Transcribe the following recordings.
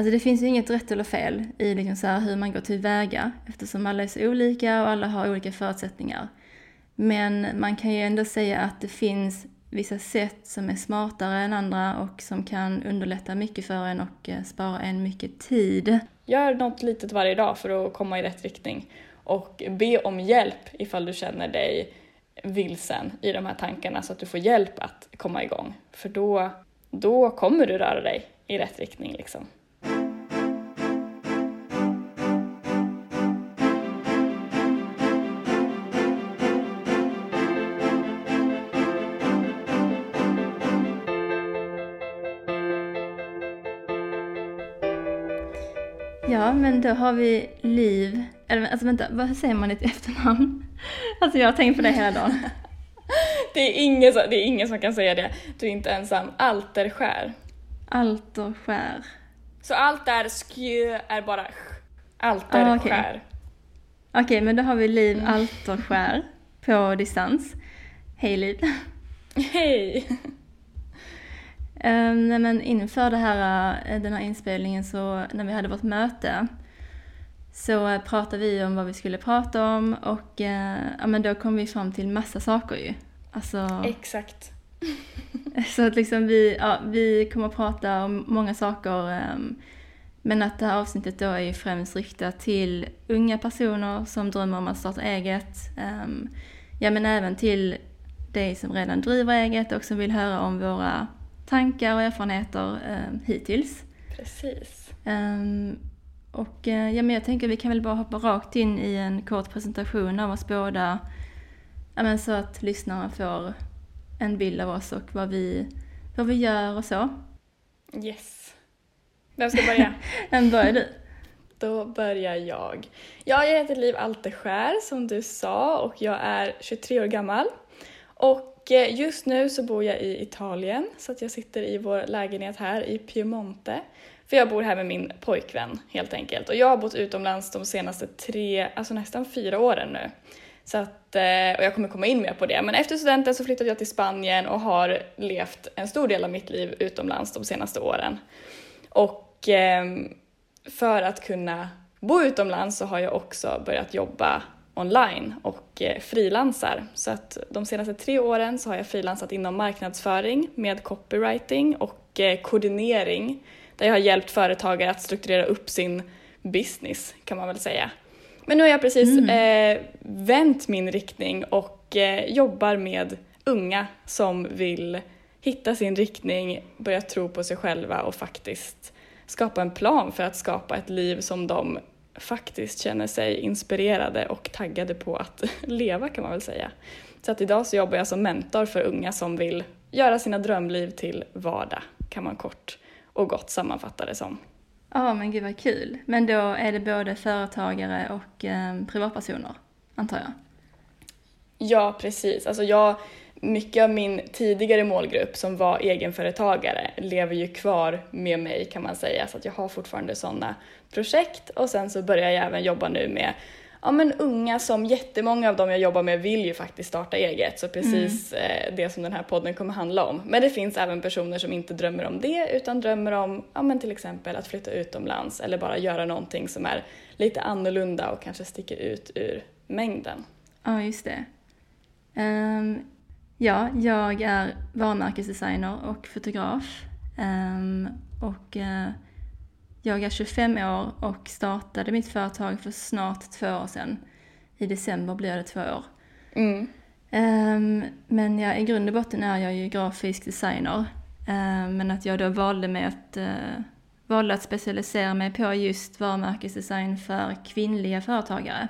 Alltså det finns ju inget rätt eller fel i liksom så här hur man går tillväga eftersom alla är så olika och alla har olika förutsättningar. Men man kan ju ändå säga att det finns vissa sätt som är smartare än andra och som kan underlätta mycket för en och eh, spara en mycket tid. Gör något litet varje dag för att komma i rätt riktning och be om hjälp ifall du känner dig vilsen i de här tankarna så att du får hjälp att komma igång. För då, då kommer du röra dig i rätt riktning liksom. Då har vi Liv. Eller alltså vänta, vad säger man ditt efternamn? Alltså jag har tänkt på det hela dagen. Det är ingen som, det är ingen som kan säga det. Du är inte ensam. Alterskär. Alterskär. Så allt där skjö är bara sk. Alterskär. Ah, okej. Okej, men då har vi Liv Alterskär på distans. Hej Liv. Hej! Um, nej, men inför det här, eh, den här inspelningen så när vi hade vårt möte så eh, pratade vi om vad vi skulle prata om och eh, ja, men då kom vi fram till massa saker ju. Alltså, Exakt. så att liksom vi, ja, vi kommer att prata om många saker ehm, men att det här avsnittet då är ju främst riktat till unga personer som drömmer om att starta eget. ehm, ja men även till dig som redan driver eget och som vill höra om våra tankar och erfarenheter ehm, hittills. Precis. Och eh, ja, men jag tänker vi kan väl bara hoppa rakt in i en kort presentation av oss båda. Ja, men så att lyssnarna får en bild av oss och vad vi, vad vi gör och så. Yes. Vem ska börja? Men börjar du? Då börjar jag. Ja, jag heter Liv Alteskär som du sa och jag är 23 år gammal. Och eh, just nu så bor jag i Italien så att jag sitter i vår lägenhet här i Piemonte. För jag bor här med min pojkvän helt enkelt. Och jag har bott utomlands de senaste tre, alltså nästan fyra åren nu. Så att, eh, och jag kommer komma in mer på det. Men efter studenten så flyttade jag till Spanien och har levt en stor del av mitt liv utomlands de senaste åren. Och ehm, för att kunna bo utomlands så har jag också börjat jobba online och eh, frilansar. Så att de senaste tre åren så har jag frilansat inom marknadsföring med copywriting och eh, koordinering där jag har hjälpt företagare att strukturera upp sin business kan man väl säga. Men nu har jag precis eh, vänt min riktning och eh, jobbar med unga som vill hitta sin riktning, börja tro på sig själva och faktiskt skapa en plan för att skapa ett liv som de faktiskt känner sig inspirerade och taggade på att leva kan man väl säga. Så att idag så jobbar jag som mentor för unga som vill göra sina drömliv till vardag, kan man kort och gott sammanfatta det som. Ja, men gud vad kul. Men då är det både företagare och eh, privatpersoner, antar jag? Ja, precis. Alltså jag, mycket av min tidigare målgrupp som var egenföretagare lever ju kvar med mig kan man säga. Så att jag har fortfarande sådana projekt och sen så börjar jag även jobba nu med ja, men unga som jättemånga av dem jag jobbar med vill ju faktiskt starta eget. Så precis eh, det som den här podden kommer handla om. Men det finns även personer som inte drömmer om det utan drömmer om ja, men till exempel att flytta utomlands eller bara göra någonting som är lite annorlunda och kanske sticker ut ur mängden. Ja, just det. Ehm, ja, jag är varumärkesdesigner och fotograf. Ehm, och eh, jag är 25 år och startade mitt företag för snart två år sedan. I december blir det två år. Mm. Ehm, men ja, i grund och botten är jag ju grafisk designer. Ehm, men att jag då valde, med att, eh, valde att specialisera mig på just varumärkesdesign för kvinnliga företagare.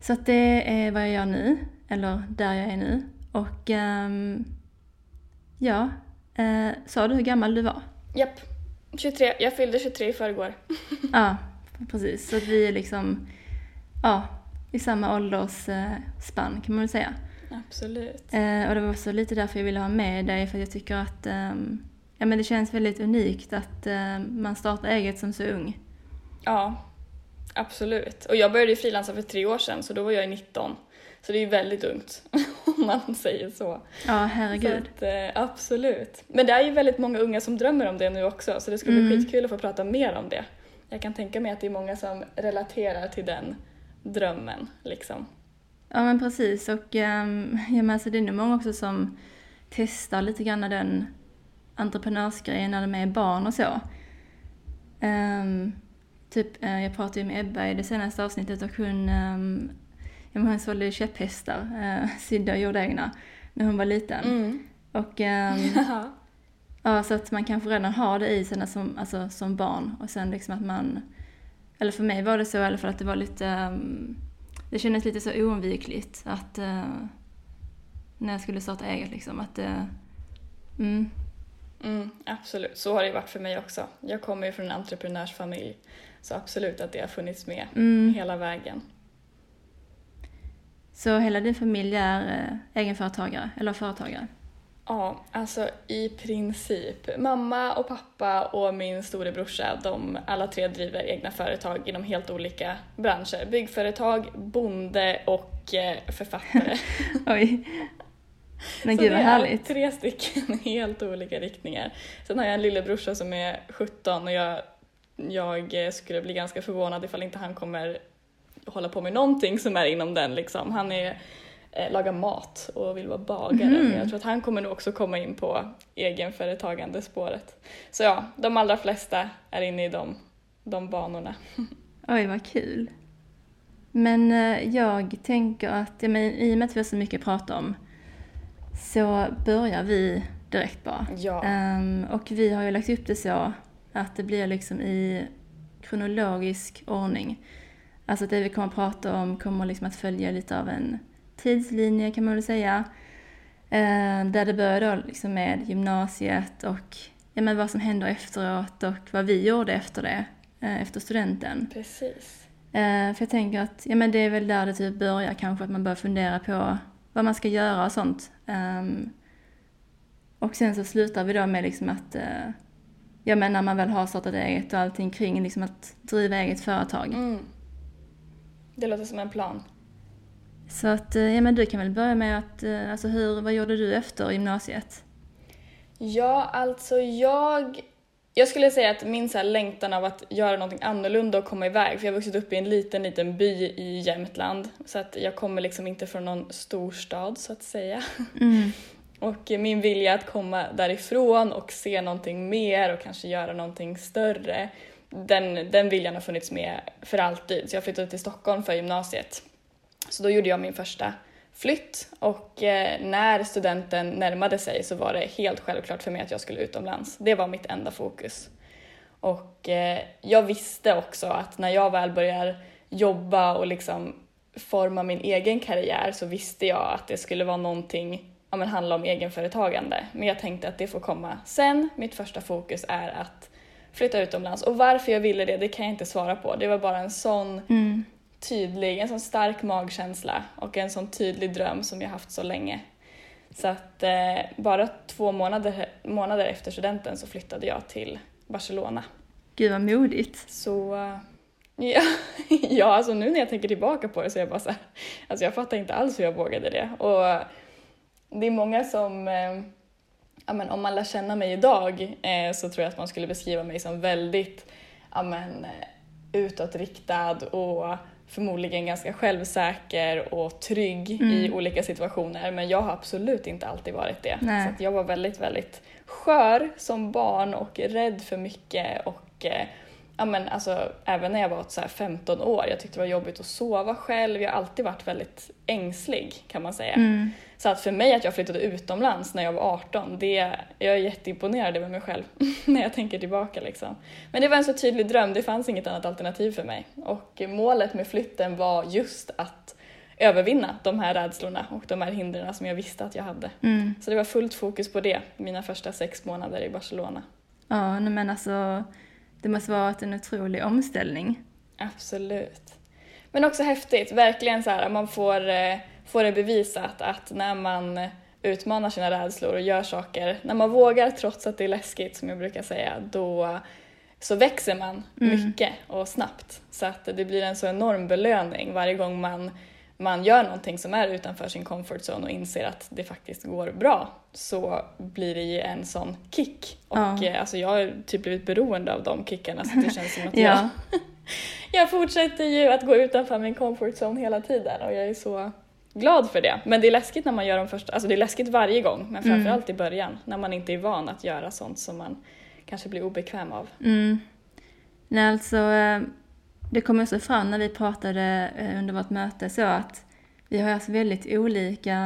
Så att det är vad jag gör nu, eller där jag är nu. Och ehm, ja, eh, sa du hur gammal du var? Japp, 23. Jag fyllde 23 i förrgår. Ja, precis. Så att vi är liksom ja, i samma åldersspann kan man väl säga. Absolut. Eh, och det var också lite därför jag ville ha med dig, för jag tycker att ehm, ja, men det känns väldigt unikt att eh, man startar eget som så ung. Ja, absolut. Och jag började ju frilansa för tre år sedan så då var jag 19. Så det är ju väldigt ungt om man säger så. Ja, herregud. Så att, eh, absolut. Men det är ju väldigt många unga som drömmer om det nu också så det ska bli Mm. skitkul att få prata mer om det. Jag kan tänka mig att det är många som relaterar till den drömmen liksom. Ja men precis och um, ja, men alltså, det är nog många också som testar lite grann den entreprenörsgrejen när de är barn och så. Ehm, typ, eh, jag pratade ju med Ebba i det senaste avsnittet och hon, um, ja, hon sålde käpphästar, uh, sydda och jordegna, när hon var liten. Mm. Och ehm, Ja. Ja, så att man kanske redan har det i sig som, alltså, som barn och sen liksom att man, eller för mig var det så i alla fall att det var lite, ehm, det kändes lite så oundvikligt att eh, när jag skulle starta eget liksom att det, mm, Mm, absolut, så har det varit för mig också. Jag kommer ju från en entreprenörsfamilj så absolut att det har funnits med mm. hela vägen. Så hela din familj är eh, egenföretagare eller företagare? Ja, alltså i princip. Mamma och pappa och min storebrorsa, de alla tre driver egna företag inom helt olika branscher. Byggföretag, bonde och eh, författare. Oj. Men Så gud det vad är härligt. tre stycken helt olika riktningar. Sen har jag en lillebrorsa som är 17 och jag, jag skulle bli ganska förvånad ifall inte han kommer hålla på med någonting som är inom den liksom. Han är eh, lagar mat och vill vara bagare. Mhm. Men jag tror att han kommer nog också komma in på egenföretagande spåret. Så ja, de allra flesta är inne i de, de banorna. Oj, vad kul. Men eh, jag tänker att, men, i och med att vi har så mycket att prata om, så börjar vi direkt bara. Ja. Ehm, och vi har ju lagt upp det så att det blir liksom i kronologisk ordning. Alltså det vi kommer att prata om kommer liksom att följa lite av en tidslinje kan man väl säga. Ehm, där det börjar då liksom med gymnasiet och ja, men vad som händer efteråt och vad vi gjorde efter det, eh, efter studenten. Precis. Eh, för jag tänker att ja, men det är väl där det typ börjar kanske, att man börjar fundera på vad man ska göra och sånt. Ehm, och sen så slutar vi då med liksom att, ja men när man väl har startat eget och allting kring liksom att driva eget företag. Mm. Det låter som en plan. Så att, eh, ja men du kan väl börja med att, eh, alltså hur, vad gjorde du efter gymnasiet? Ja, alltså jag... Jag skulle säga att min så här längtan av att göra någonting annorlunda och komma iväg, för jag har vuxit upp i en liten, liten by i Jämtland, så att jag kommer liksom inte från någon storstad så att säga. Mm. Och min vilja att komma därifrån och se någonting mer och kanske göra någonting större, den, den viljan har funnits med för alltid. Så jag flyttade till Stockholm för gymnasiet. Så då gjorde jag min första flytt och eh, när studenten närmade sig så var det helt självklart för mig att jag skulle utomlands. Det var mitt enda fokus. Och eh, jag visste också att när jag väl börjar jobba och liksom forma min egen karriär så visste jag att det skulle vara någonting, ja men handla om egenföretagande. Men jag tänkte att det får komma sen. Mitt första fokus är att flytta utomlands. Och varför jag ville det, det kan jag inte svara på. Det var bara en sån Mm. tydlig, en sån stark magkänsla och en sån tydlig dröm som jag haft så länge. Så att eh, bara två månader, månader efter studenten så flyttade jag till Barcelona. Gud vad modigt. Så eh, ja, ja, alltså nu när jag tänker tillbaka på det så är jag bara så här, alltså jag fattar inte alls hur jag vågade det. Och det är många som, eh, men om man lär känna mig idag eh, så tror jag att man skulle beskriva mig som väldigt, ja men eh, utåtriktad och förmodligen ganska självsäker och trygg i Mm. olika situationer. Men jag har absolut inte alltid varit det. Nej. Så jag var väldigt, väldigt skör som barn och rädd för mycket och eh, ja men alltså även när jag var så här 15 år, jag tyckte det var jobbigt att sova själv. Jag har alltid varit väldigt ängslig kan man säga. Mm. Så att för mig att jag flyttade utomlands när jag var 18, det, jag är jätteimponerad över mig själv när jag tänker tillbaka. Liksom. Men det var en så tydlig dröm, det fanns inget annat alternativ för mig. Och målet med flytten var just att övervinna de här rädslorna och de här hindren som jag visste att jag hade. Mm. Så det var fullt fokus på det, mina första sex månader i Barcelona. Ja, men alltså det måste vara en otrolig omställning. Absolut. Men också häftigt, verkligen så här, man får, eh, får det bevisat att när man utmanar sina rädslor och gör saker, när man vågar trots att det är läskigt som jag brukar säga, då så växer man Mm. mycket och snabbt. Så att det blir en så enorm belöning varje gång man man gör någonting som är utanför sin comfort zone och inser att det faktiskt går bra så blir det ju en sån kick. Och Ja. eh, alltså jag har typ blivit beroende av de kickarna så det känns som att jag, Ja. jag fortsätter ju att gå utanför min comfort zone hela tiden och jag är så glad för det. Men det är läskigt när man gör de första, alltså det är läskigt varje gång men Mm. framförallt i början när man inte är van att göra sånt som man kanske blir obekväm av. Mm. Nej, alltså, eh, det kom också fram när vi pratade eh, under vårt möte så att vi har haft väldigt olika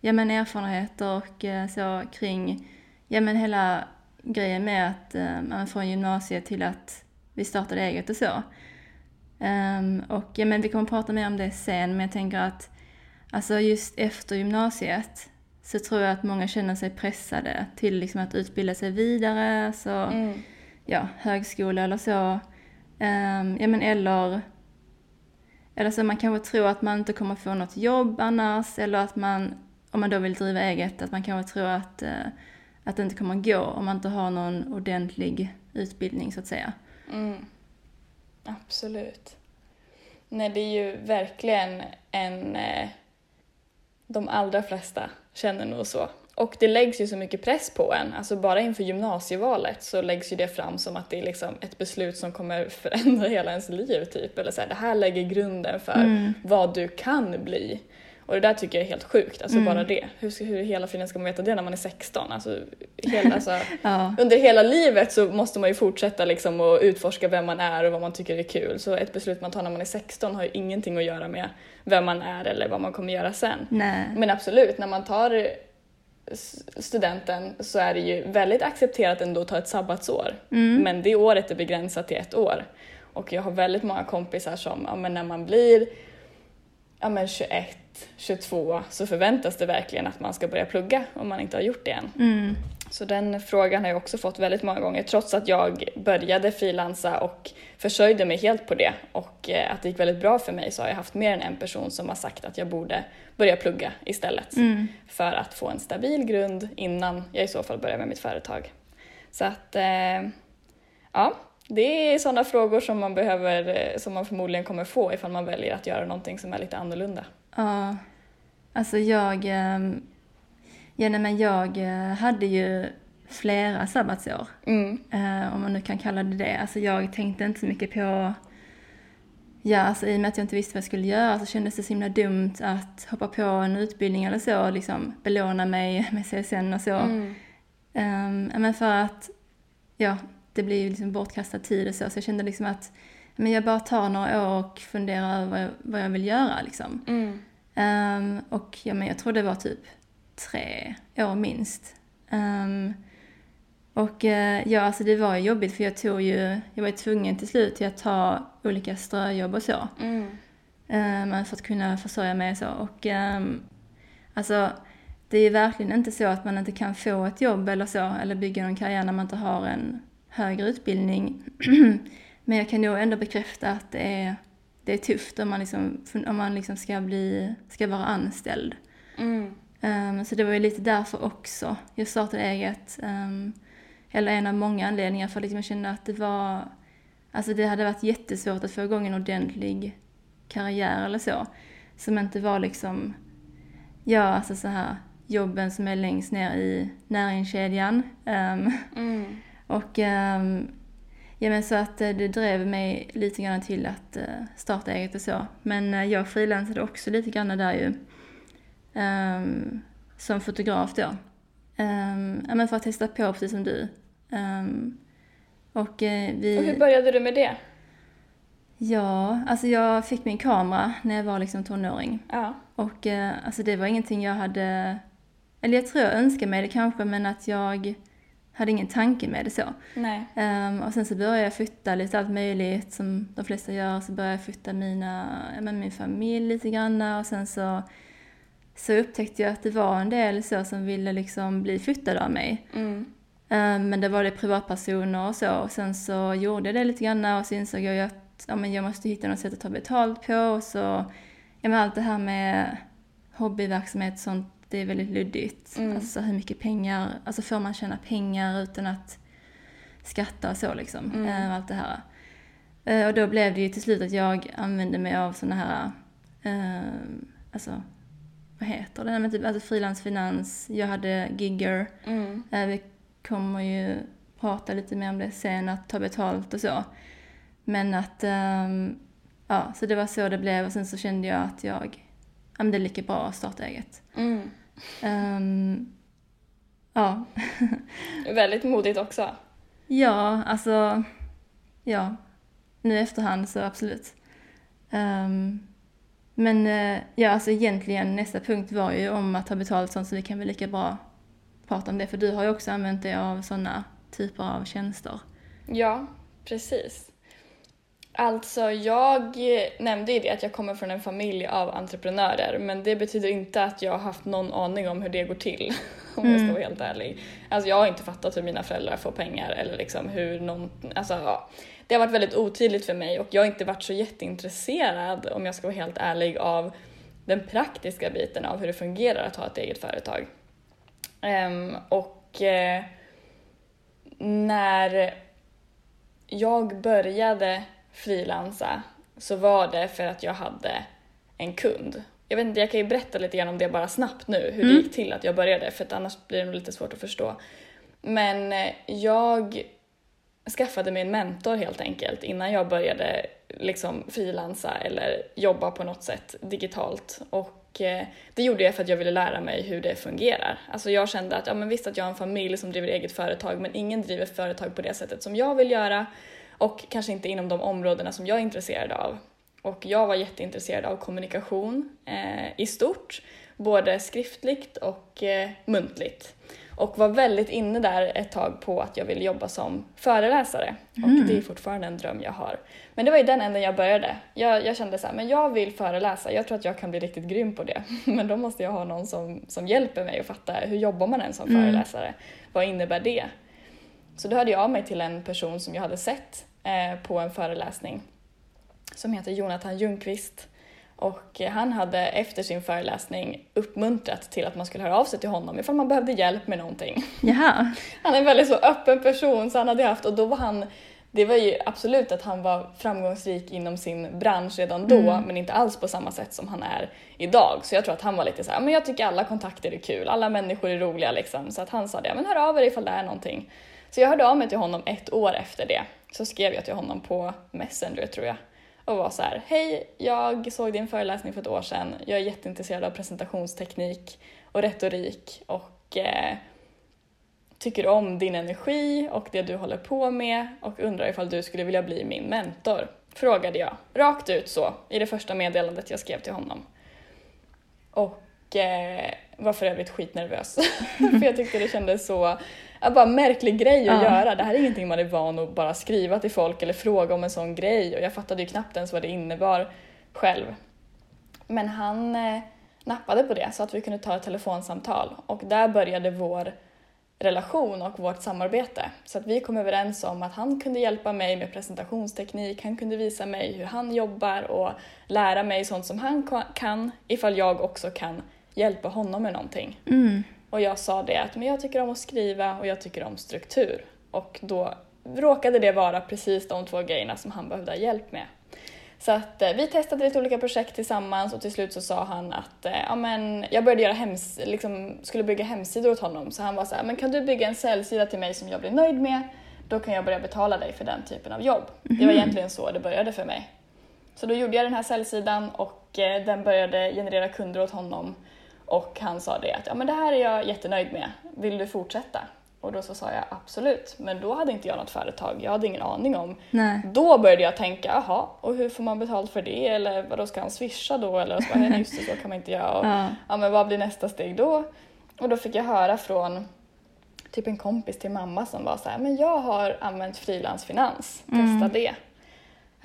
ja, men erfarenheter och eh, så kring ja, men hela grejen med att eh, man från gymnasiet till att vi startade eget och så. Ehm, och ja, men vi kommer prata mer om det sen, men jag tänker att alltså just efter gymnasiet så tror jag att många känner sig pressade till liksom att utbilda sig vidare. Så Mm. ja, högskola eller så. Ehm, ja, men eller, eller så man kanske tror att man inte kommer få något jobb annars eller att man, om man då vill driva eget, att man kanske tror att, eh, att det inte kommer gå om man inte har någon ordentlig utbildning så att säga. Mm. Absolut. Nej, det är ju verkligen en... Eh, de allra flesta känner nog så. Och det läggs ju så mycket press på en. Alltså bara inför gymnasievalet så läggs ju det fram som att det är liksom ett beslut som kommer förändra hela ens liv typ. Eller så här, det här lägger grunden för Mm. vad du kan bli. Och det där tycker jag är helt sjukt, alltså Mm. bara det. Hur, ska- hur hela friden ska man veta det när man är 16? Alltså, hela, alltså, Ja, under hela livet så måste man ju fortsätta liksom att utforska vem man är och vad man tycker är kul. Så ett beslut man tar när man är 16 har ju ingenting att göra med vem man är eller vad man kommer göra sen. nej. Men absolut, när man tar studenten så är det ju väldigt accepterat ändå att ta ett sabbatsår. Mm. Men det året är begränsat till ett år. Och jag har väldigt många kompisar som, ja, men när man blir ja, men 21, 22 så förväntas det verkligen att man ska börja plugga om man inte har gjort det än. Mm. Så den frågan har jag också fått väldigt många gånger trots att jag började frilansa och försörjde mig helt på det och eh, att det gick väldigt bra för mig så har jag haft mer än en person som har sagt att jag borde börja plugga istället Mm. för att få en stabil grund innan jag i så fall börjar med mitt företag. Så att, eh, ja, det är sådana frågor som man behöver, eh, som man förmodligen kommer få ifall man väljer att göra någonting som är lite annorlunda. Ja, alltså jag, ehm, ja, nej, men jag eh, hade ju flera sabbatsår. Mm, Eh, om man nu kan kalla det det. Alltså jag tänkte inte så mycket på... Ja, alltså i och med att jag inte visste vad jag skulle göra så kändes det så himla dumt att hoppa på en utbildning eller så och liksom belåna mig med CSN och så. mm, ja, men för att, ja, det blir ju liksom bortkastad tid och så. Så jag kände liksom att men jag bara tar några år och funderar över vad jag, vill göra liksom. mm, Ehm, och ja, men jag tror det var typ tre år minst. Ehm, och eh, ja, alltså det var ju jobbigt för jag tog ju, jag var ju tvungen till slut till att ta olika ströjobb och så. mm, Um, för att kunna försörja mig och så. Och ehm, alltså, det är verkligen inte så att man inte kan få ett jobb eller så, eller bygga någon karriär när man inte har en högre utbildning. Men jag kan nog ändå bekräfta att det är, det är tufft om man, liksom, om man liksom ska, bli, ska vara anställd. mm, Ehm, så det var ju lite därför också jag startade eget. Um, eller en av många anledningar för att liksom jag kände att det var... Alltså det hade varit jättesvårt att få igång en ordentlig karriär eller så. Som inte var liksom... Ja, alltså så här jobben som är längst ner i näringskedjan. Ehm, mm, och ehm, ja, men så att eh, det drev mig lite grann till att eh, starta eget och så. Men eh, jag frilansade också lite grann där ju. Ehm, som fotograf då. Um, ja, men för att testa på precis som du. Ehm, och eh, vi... Och hur började du med det? Ja, alltså jag fick min kamera när jag var liksom tonåring. Ja. Och eh, alltså det var ingenting jag hade... Eller jag tror jag önskade mig det kanske, men att jag hade ingen tanke med det så. Nej. Ehm, och sen så började jag flytta lite allt möjligt som de flesta gör. Så började jag flytta mina, ja, men min familj lite grann och sen så, så upptäckte jag att det var en del så som ville liksom bli flyttade av mig. Mm. Ehm, men det var det privatpersoner och så. Och sen så gjorde jag det lite grann och så insåg jag att ja, men jag måste hitta något sätt att ta betalt på. Och så, ja, men allt det här med hobbyverksamhet och sånt, det är väldigt luddigt. Mm. Alltså hur mycket pengar, alltså får man tjäna pengar utan att skatta och så liksom. Mm. Ehm, allt det här. Eh, och då blev det ju till slut att jag använde mig av såna här alltså vad heter det, men typ alltså frilansfinans, jag hade gigger. Mm. Eh, vi kommer ju prata lite mer om det sen, att ta betalt och så. Men att, ehm, ja, så det var så det blev och sen så kände jag att jag, ja men det är lika bra att starta eget. Mm. Ehm, ja. Väldigt modigt också. ja, alltså, ja. Nu i efterhand så absolut. Ehm, men eh, ja, alltså egentligen nästa punkt var ju om att ta betalt sånt så vi kan väl lika bra prata om det. För du har ju också använt dig av sådana typer av tjänster. Ja, precis. Alltså, jag nämnde ju det att jag kommer från en familj av entreprenörer men det betyder inte att jag har haft någon aning om hur det går till. Om jag ska vara helt ärlig. Alltså jag har inte fattat hur mina föräldrar får pengar eller liksom hur någon, alltså ja. Det har varit väldigt otydligt för mig och jag har inte varit så jätteintresserad om jag ska vara helt ärlig av den praktiska biten av hur det fungerar att ha ett eget företag. Ehm, och eh, när jag började frilansa så var det för att jag hade en kund. Jag vet inte, jag kan ju berätta lite grann om det bara snabbt nu, hur det gick till att jag började, för annars blir det lite svårt att förstå. Men eh, jag skaffade mig en mentor helt enkelt innan jag började liksom frilansa eller jobba på något sätt digitalt. Och eh, det gjorde jag för att jag ville lära mig hur det fungerar. Alltså jag kände att, ja men visst att jag har en familj som driver eget företag men ingen driver företag på det sättet som jag vill göra och kanske inte inom de områdena som jag är intresserad av. Och jag var jätteintresserad av kommunikation eh, i stort, både skriftligt och eh, muntligt. Och var väldigt inne där ett tag på att jag ville jobba som föreläsare. Och det är fortfarande en dröm jag har. Men det var i den änden jag började. Jag, jag kände så här, men jag vill föreläsa. Jag tror att jag kan bli riktigt grym på det. Men då måste jag ha någon som, som hjälper mig att fatta hur jobbar man än som föreläsare? Vad innebär det? Så då hörde jag av mig till en person som jag hade sett eh, på en föreläsning som heter Jonathan Ljungqvist. Och han hade efter sin föreläsning uppmuntrat till att man skulle höra av sig till honom ifall man behövde hjälp med någonting. Jaha. Han är en väldigt så öppen person så han hade haft och då var han det var ju absolut att han var framgångsrik inom sin bransch redan då men inte alls på samma sätt som han är idag. Så jag tror att han var lite så här, men jag tycker alla kontakter är kul, alla människor är roliga liksom. Så att han sa det, men hör av er ifall det är någonting. Så jag hörde av mig till honom ett år efter det. Så skrev jag till honom på Messenger tror jag och var så här, hej, jag såg din föreläsning för ett år sedan. Jag är jätteintresserad av presentationsteknik och retorik och eh, tycker om din energi och det du håller på med och undrar ifall du skulle vilja bli min mentor. Frågade jag, rakt ut så, i det första meddelandet jag skrev till honom. Och eh, var för övrigt skitnervös. för jag tyckte det kändes så, ja, bara märklig grej att Ja. göra. Det här är ingenting man är van att bara skriva till folk eller fråga om en sån grej och jag fattade ju knappt ens vad det innebar själv. Men han eh, nappade på det så att vi kunde ta ett telefonsamtal och där började vår relation och vårt samarbete. Så att vi kom överens om att han kunde hjälpa mig med presentationsteknik, han kunde visa mig hur han jobbar och lära mig sånt som han ka- kan ifall jag också kan hjälpa honom med någonting. Mm. Och jag sa det att men jag tycker om att skriva och jag tycker om struktur. Och då råkade det vara precis de två grejerna som han behövde ha hjälp med. Så att eh, vi testade lite olika projekt tillsammans och till slut så sa han att eh, ja, men jag började göra hems liksom, skulle bygga hemsidor åt honom. Så han var så här, men kan du bygga en säljsida till mig som jag blir nöjd med? Då kan jag börja betala dig för den typen av jobb. Det var egentligen så det började för mig. Så då gjorde jag den här säljsidan och eh, den började generera kunder åt honom. Och han sa det att ja, men det här är jag jättenöjd med, vill du fortsätta? Och då så sa jag absolut, men då hade inte jag något företag, jag hade ingen aning om. Nej. Då började jag tänka, jaha, och hur får man betalt för det? Eller vadå, ska han swisha då? Eller så bara, nej just det, så kan man inte göra. Och, Ja. ja, men vad blir nästa steg då? Och då fick jag höra från typ en kompis till mamma som var så här, men jag har använt frilansfinans, testa det.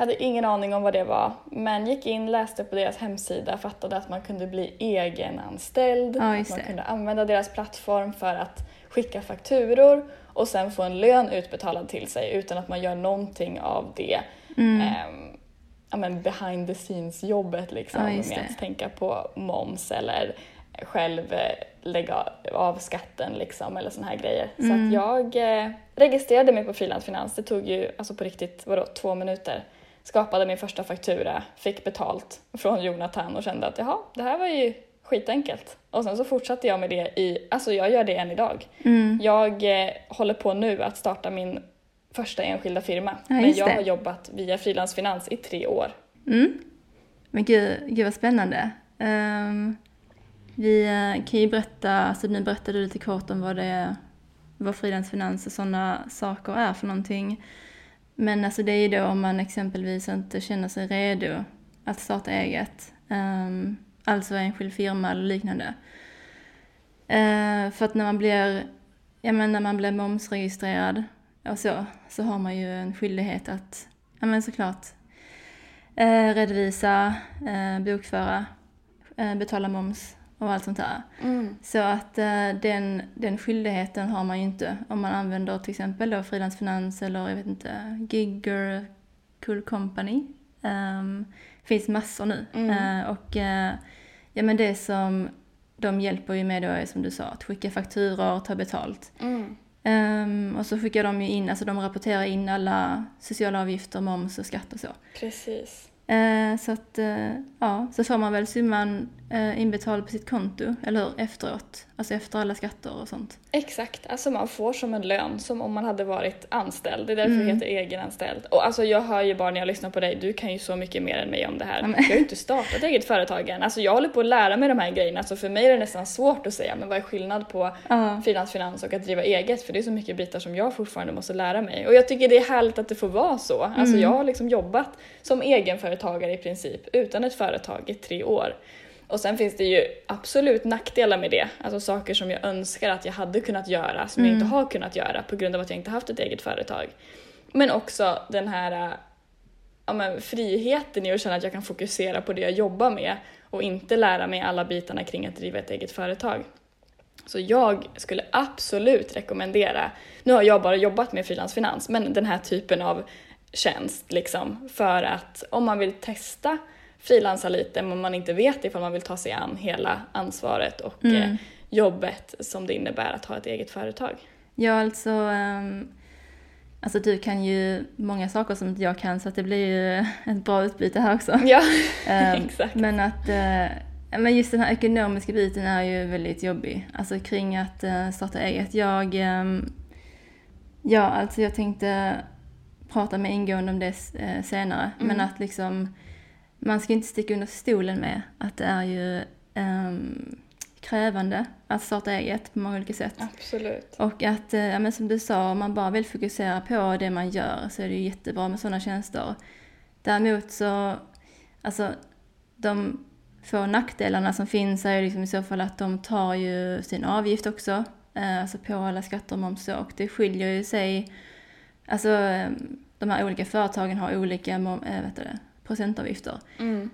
Jag hade ingen aning om vad det var, men gick in, läste på deras hemsida, fattade att man kunde bli egenanställd, Ja, att man det. kunde använda deras plattform för att skicka fakturor och sen få en lön utbetalad till sig utan att man gör någonting av det Mm. ja, men behind the scenes jobbet liksom Ja, med det. att tänka på moms eller själv eh, lägga av skatten liksom eller såna här grejer. Så Mm. att jag eh, registrerade mig på Frilansfinans. Det tog ju alltså på riktigt, vadå, två minuter. Skapade min första faktura, fick betalt från Jonathan och kände att jaha, det här var ju skitenkelt. Och sen så fortsatte jag med det i, alltså jag gör det än idag. Mm. Jag eh, håller på nu att starta min första enskilda firma. Ja, men jag det. har jobbat via frilansfinans i tre år. Mm. Men gud, gud vad spännande. Ehm, vi eh, kan ju berätta, alltså nu berättade du lite kort om vad det är, vad frilansfinans och sådana saker är för någonting. Men alltså det är ju då om man exempelvis inte känner sig redo att starta eget. Um, alltså enskild firma eller liknande. Uh, för att när man blir, ja men när man blir momsregistrerad och så, så har man ju en skyldighet att, ja men såklart, uh, redovisa, uh, bokföra, betala moms och allt sånt där. Så att eh, den, den skyldigheten har man ju inte om man använder till exempel då frilansfinans eller jag vet inte, Gigger, Cool Company. Um, finns massor nu. Mm. Eh, och eh, ja men det som de hjälper ju med då är som du sa, att skicka fakturor och ta betalt. Mm. Ehm, och så skickar de ju in, alltså de rapporterar in alla sociala avgifter, moms och skatt och så. Precis. Eh, så att, ja, så får man väl summan eh, inbetald på sitt konto, eller hur? Efteråt. Alltså efter alla skatter och sånt. Exakt, alltså man får som en lön som om man hade varit anställd. Det är därför Mm. det heter egenanställd. Och alltså jag hör ju bara när jag lyssnar på dig, du kan ju så mycket mer än mig om det här. Ja, men- Jag har ju inte startat eget företag än. Alltså jag håller på att lära mig de här grejerna, så för mig är det nästan svårt att säga men vad är skillnad på Ja. frilansfinans och att driva eget? För det är så mycket bitar som jag fortfarande måste lära mig. Och jag tycker det är härligt att det får vara så. Alltså Mm. jag har liksom jobbat som egenföretagare i princip utan ett företag i tre år. Och sen finns det ju absolut nackdelar med det. Alltså saker som jag önskar att jag hade kunnat göra som jag inte har kunnat göra på grund av att jag inte haft ett eget företag. Men också den här äh, ja, men, friheten i att känna att jag kan fokusera på det jag jobbar med och inte lära mig alla bitarna kring att driva ett eget företag. Så jag skulle absolut rekommendera, nu har jag bara jobbat med frilansfinans, men den här typen av tjänst liksom för att om man vill testa frilansa lite men man inte vet ifall man vill ta sig an hela ansvaret och Mm. eh, jobbet som det innebär att ha ett eget företag. Ja, alltså, ehm, alltså du kan ju många saker som jag kan så att det blir ju ett bra utbyte här också. Ja, Ehm, exakt. Men att ja, men just den här ekonomiska biten är ju väldigt jobbig. Alltså kring att eh, starta eget. Jag, ehm, ja, alltså jag tänkte prata mer ingående om det eh, senare. Mm. Men att liksom, man ska inte sticka under stolen med att det är ju ehm, krävande att starta eget på många olika sätt. Absolut. Och att, eh, ja, men som du sa, om man bara vill fokusera på det man gör så är det ju jättebra med sådana tjänster. Däremot så, alltså de få nackdelarna som finns är ju liksom i så fall att de tar ju sin avgift också, eh, alltså på alla skatter och moms och det skiljer ju sig, alltså eh, de här olika företagen har olika eh, vet du det, procentavgifter. Mm.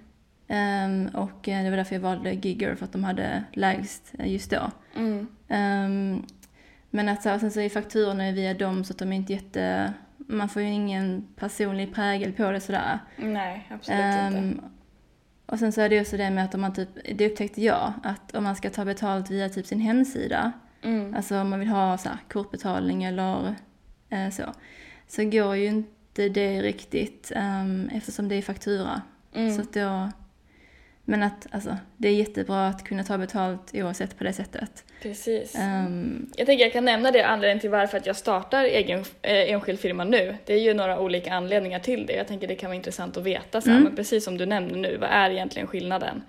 Ehm, och eh, det var därför jag valde Gigger, för att de hade lägst eh, just då. Mm. Ehm, men att så, sen så är fakturorna ju via dem så att de är inte jätte... Man får ju ingen personlig prägel på det sådär. Nej, absolut inte. Ehm, och sen så är det också det med att om man typ, det upptäckte jag, att om man ska ta betalt via typ sin hemsida, Mm. alltså om man vill ha så här, kortbetalning eller eh, så, så går ju inte det riktigt um, eftersom det är faktura. Mm. Så att då, men att alltså, det är jättebra att kunna ta betalt oavsett på det sättet. Precis. Ehm, Jag tänker jag kan nämna det anledningen till varför att jag startar egen, eh, enskild firma nu. Det är ju några olika anledningar till det. Jag tänker det kan vara intressant att veta så här, Mm. men precis som du nämnde nu, vad är egentligen skillnaden?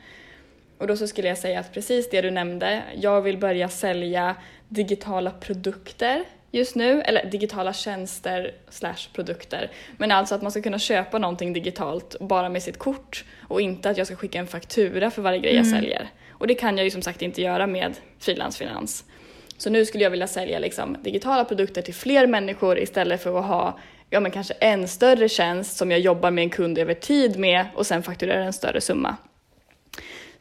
Och då så skulle jag säga att precis det du nämnde, jag vill börja sälja digitala produkter just nu, eller digitala tjänster slash produkter. Men alltså att man ska kunna köpa någonting digitalt bara med sitt kort och inte att jag ska skicka en faktura för varje grej jag Mm. säljer. Och det kan jag ju som sagt inte göra med frilansfinans. Så nu skulle jag vilja sälja liksom digitala produkter till fler människor istället för att ha ja, men kanske en större tjänst som jag jobbar med en kund över tid med och sen fakturerar en större summa.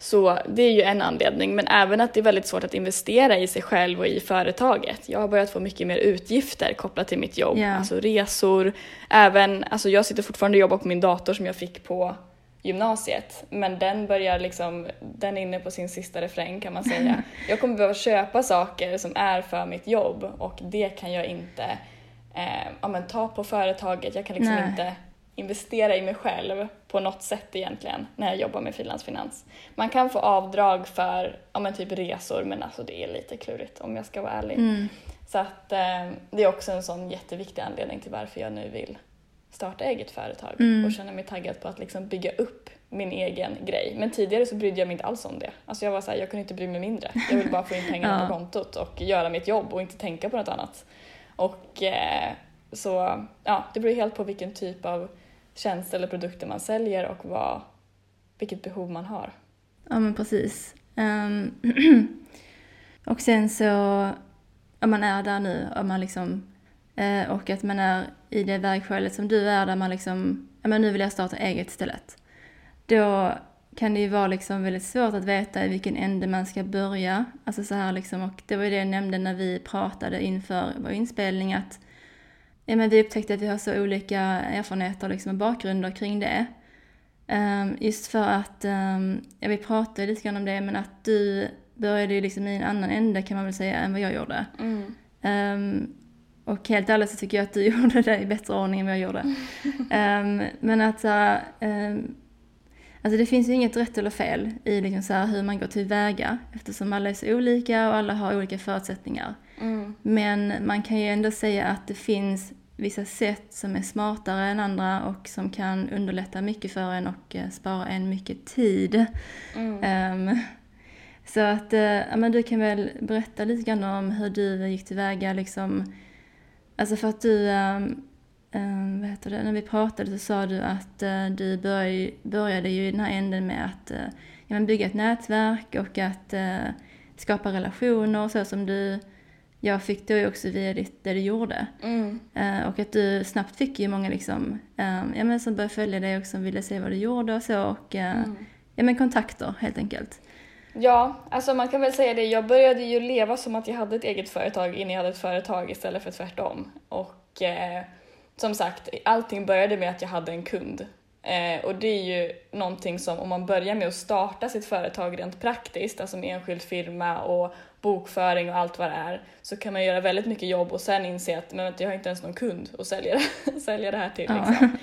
Så det är ju en anledning, men även att det är väldigt svårt att investera i sig själv och i företaget. Jag har börjat få mycket mer utgifter kopplat till mitt jobb, Ja. alltså resor. Även, alltså jag sitter fortfarande och jobbar på min dator som jag fick på gymnasiet, men den börjar liksom, den är inne på sin sista refräng kan man säga. Jag kommer behöva köpa saker som är för mitt jobb och det kan jag inte eh, ja, men ta på företaget. Jag kan liksom Nej. inte investera i mig själv på något sätt egentligen när jag jobbar med frilansfinans. Man kan få avdrag för ja, men typ resor men alltså det är lite klurigt om jag ska vara ärlig. Mm. Så att eh, det är också en sån jätteviktig anledning till varför jag nu vill starta eget företag Mm. och känna mig taggad på att liksom bygga upp min egen grej. Men tidigare så brydde jag mig inte alls om det. Alltså jag var så här, jag kunde inte bry mig mindre. Jag ville bara få in pengarna Ja. på kontot och göra mitt jobb och inte tänka på något annat. Och eh, så, ja, det beror helt på vilken typ av tjänst eller produkter man säljer och vad, vilket behov man har. Ja men precis. Um, och sen så, om man är där nu, om man liksom, eh, och att man är i det vägskälet som du är, där man liksom, ja men nu vill jag starta eget istället. Då kan det ju vara liksom väldigt svårt att veta i vilken ände man ska börja. Alltså så här liksom, och det var ju det jag nämnde när vi pratade inför vår inspelning, att ja, men vi upptäckte att vi har så olika erfarenheter liksom, och bakgrunder kring det. Ehm, just för att, um, ja, vi pratade lite grann om det, men att du började ju liksom i en annan ände kan man väl säga än vad jag gjorde. Ehm, och helt ärligt så tycker jag att du gjorde det i bättre ordning än vad jag gjorde. Men att så ehm, alltså det finns ju inget rätt eller fel i liksom så hur man går tillväga eftersom alla är så olika och alla har olika förutsättningar. Mm. Men man kan ju ändå säga att det finns vissa sätt som är smartare än andra och som kan underlätta mycket för en och eh, spara en mycket tid. Mm. Ehm, så att, eh, ja men du kan väl berätta lite grann om hur du gick tillväga liksom. Alltså för att du, ehm, ehm, vad heter det, när vi pratade så sa du att eh, du började, började ju i den här änden med att eh, ja, men bygga ett nätverk och att eh, skapa relationer så som du, jag fick ju också via ditt, det du gjorde. Mm. Eh, och att du snabbt fick ju många liksom, eh, ja men som började följa dig och som ville se vad du gjorde och så och eh, Mm. ja men kontakter helt enkelt. Ja, alltså man kan väl säga det. Jag började ju leva som att jag hade ett eget företag innan jag hade ett företag istället för tvärtom. Och eh, som sagt, allting började med att jag hade en kund. Eh, och det är ju någonting som om man börjar med att starta sitt företag rent praktiskt, alltså med enskild firma och bokföring och allt vad det är, så kan man göra väldigt mycket jobb och sen inse att men vänta, jag har inte ens någon kund att sälja, sälja det här till. Ja. Liksom.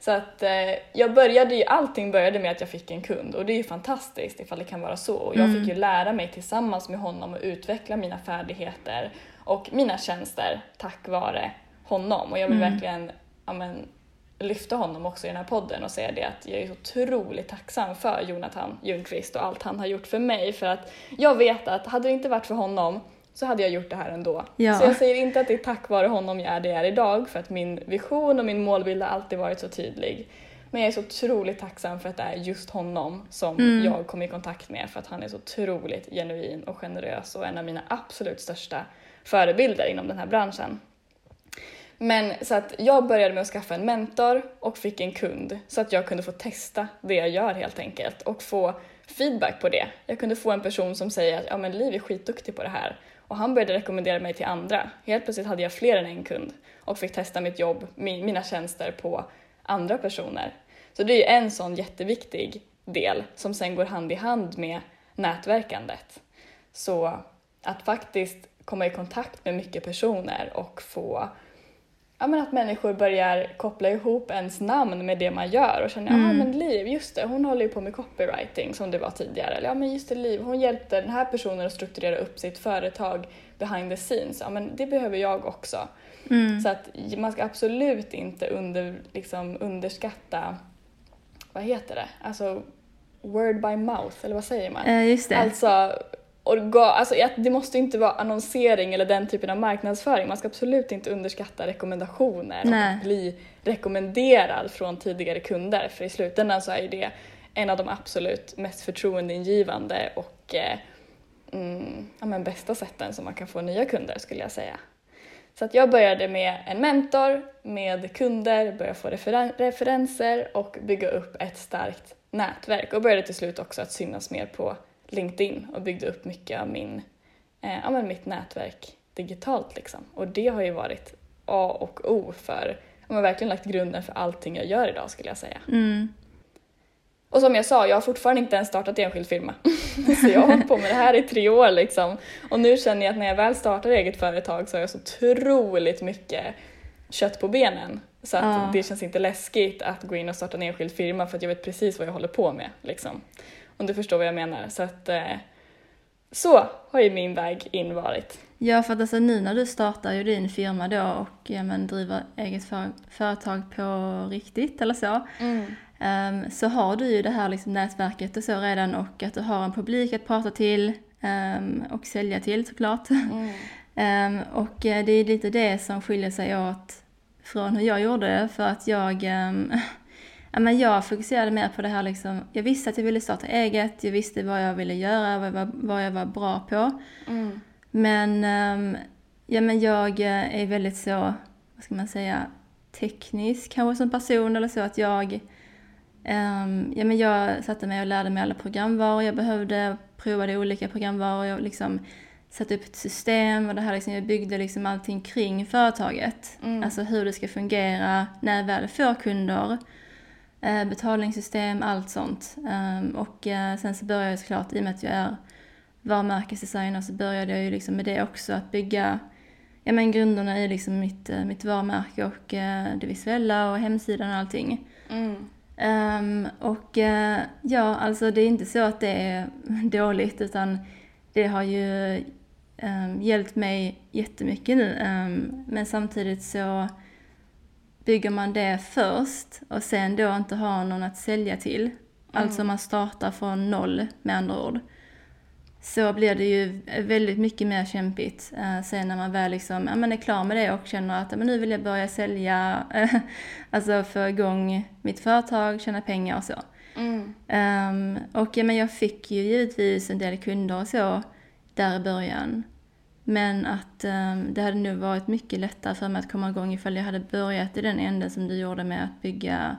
Så att eh, jag började ju, allting började med att jag fick en kund och det är ju fantastiskt ifall det kan vara så. Och jag Mm. fick ju lära mig tillsammans med honom att utveckla mina färdigheter och mina tjänster tack vare honom. Och jag vill Mm. verkligen ja, men, lyfta honom också i den här podden och säga det att jag är så otroligt tacksam för Jonathan Ljungqvist och allt han har gjort för mig. För att jag vet att hade det inte varit för honom så hade jag gjort det här ändå. Ja. Så jag säger inte att det är tack vare honom jag är det jag är idag för att min vision och min målbild har alltid varit så tydlig. Men jag är så otroligt tacksam för att det är just honom som Mm. jag kom i kontakt med för att han är så otroligt genuin och generös och en av mina absolut största förebilder inom den här branschen. Men så att jag började med att skaffa en mentor och fick en kund så att jag kunde få testa det jag gör helt enkelt och få feedback på det. Jag kunde få en person som säger att ja men Liv är skitduktig på det här och han började rekommendera mig till andra. Helt plötsligt hade jag fler än en kund och fick testa mitt jobb, mina tjänster på andra personer. Så det är ju en sån jätteviktig del som sen går hand i hand med nätverkandet. Så att faktiskt komma i kontakt med mycket personer och få ja, men att människor börjar koppla ihop ens namn med det man gör och känner ja Mm. men Liv, just det, hon håller ju på med copywriting som det var tidigare. Eller ja men just det, Liv, hon hjälpte den här personen att strukturera upp sitt företag behind the scenes. Ja men det behöver jag också. Mm. Så att man ska absolut inte under, liksom, underskatta, vad heter det, alltså word by mouth, eller vad säger man? Eh, just det. Alltså, orga, alltså det måste inte vara annonsering eller den typen av marknadsföring. Man ska absolut inte underskatta rekommendationer Nej. och bli rekommenderad från tidigare kunder. För i slutändan så är ju det en av de absolut mest förtroendeingivande och eh, mm, ja, men bästa sätten som man kan få nya kunder skulle jag säga. Så att jag började med en mentor, med kunder, började få referen- referenser och bygga upp ett starkt nätverk och började till slut också att synas mer på LinkedIn och byggde upp mycket av min, eh, ja, men mitt nätverk digitalt. Liksom. Och det har ju varit A och O för, jag har verkligen lagt grunden för allting jag gör idag skulle jag säga. Mm. Och som jag sa, jag har fortfarande inte ens startat enskild firma. så jag har hållit på med det här i tre år liksom. Och nu känner jag att när jag väl startar eget företag så har jag så otroligt mycket kött på benen. Så att Ja. det känns inte läskigt att gå in och starta en enskild firma för att jag vet precis vad jag håller på med. Liksom. Om du förstår vad jag menar. Så att eh, så har ju min väg in varit. Ja, för att alltså nu när du startar ju din firma då och ja, men, driver eget för, företag på riktigt eller så, ehm, så har du ju det här liksom, nätverket och så redan och att du har en publik att prata till ehm, och sälja till såklart. Ehm, och eh, det är lite det som skiljer sig åt från hur jag gjorde det för att jag Ja, men jag fokuserade mer på det här liksom, jag visste att jag ville starta eget, jag visste vad jag ville göra, vad jag var, vad jag var bra på. Men, ehm, ja, men jag eh, är väldigt så, vad ska man säga, teknisk kanske som person eller så att jag ehm, ja, men jag satte mig och lärde mig alla programvaror jag behövde, provade olika programvaror, jag liksom satte upp ett system och det här liksom, jag byggde liksom allting kring företaget. Alltså hur det ska fungera när jag väl får kunder, betalningssystem, allt sånt. Ehm, och eh, sen så började jag såklart, i och med att jag är varumärkesdesigner så började jag ju liksom med det också, att bygga ja, men grunderna i liksom mitt, eh, mitt varumärke och eh, det visuella och hemsidan och allting. Ehm, och eh, ja, alltså det är inte så att det är dåligt utan det har ju um, hjälpt mig jättemycket nu. Ehm, men samtidigt så bygger man det först och sen då inte har någon att sälja till. Alltså man startar från noll med andra ord. Så blir det ju väldigt mycket mer kämpigt eh, sen när man väl liksom, ja, men är klar med det och känner att men nu vill jag börja sälja, alltså få igång mitt företag, tjäna pengar och så. Ehm, och ja, men jag fick ju givetvis en del kunder och så där i början. Men att ehm, det hade nog varit mycket lättare för mig att komma igång ifall jag hade börjat i den änden som du gjorde med att bygga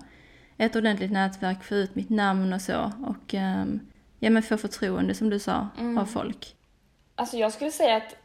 ett ordentligt nätverk, få ut mitt namn och så. Och ehm, ja, men få förtroende som du sa av folk. Alltså jag skulle säga att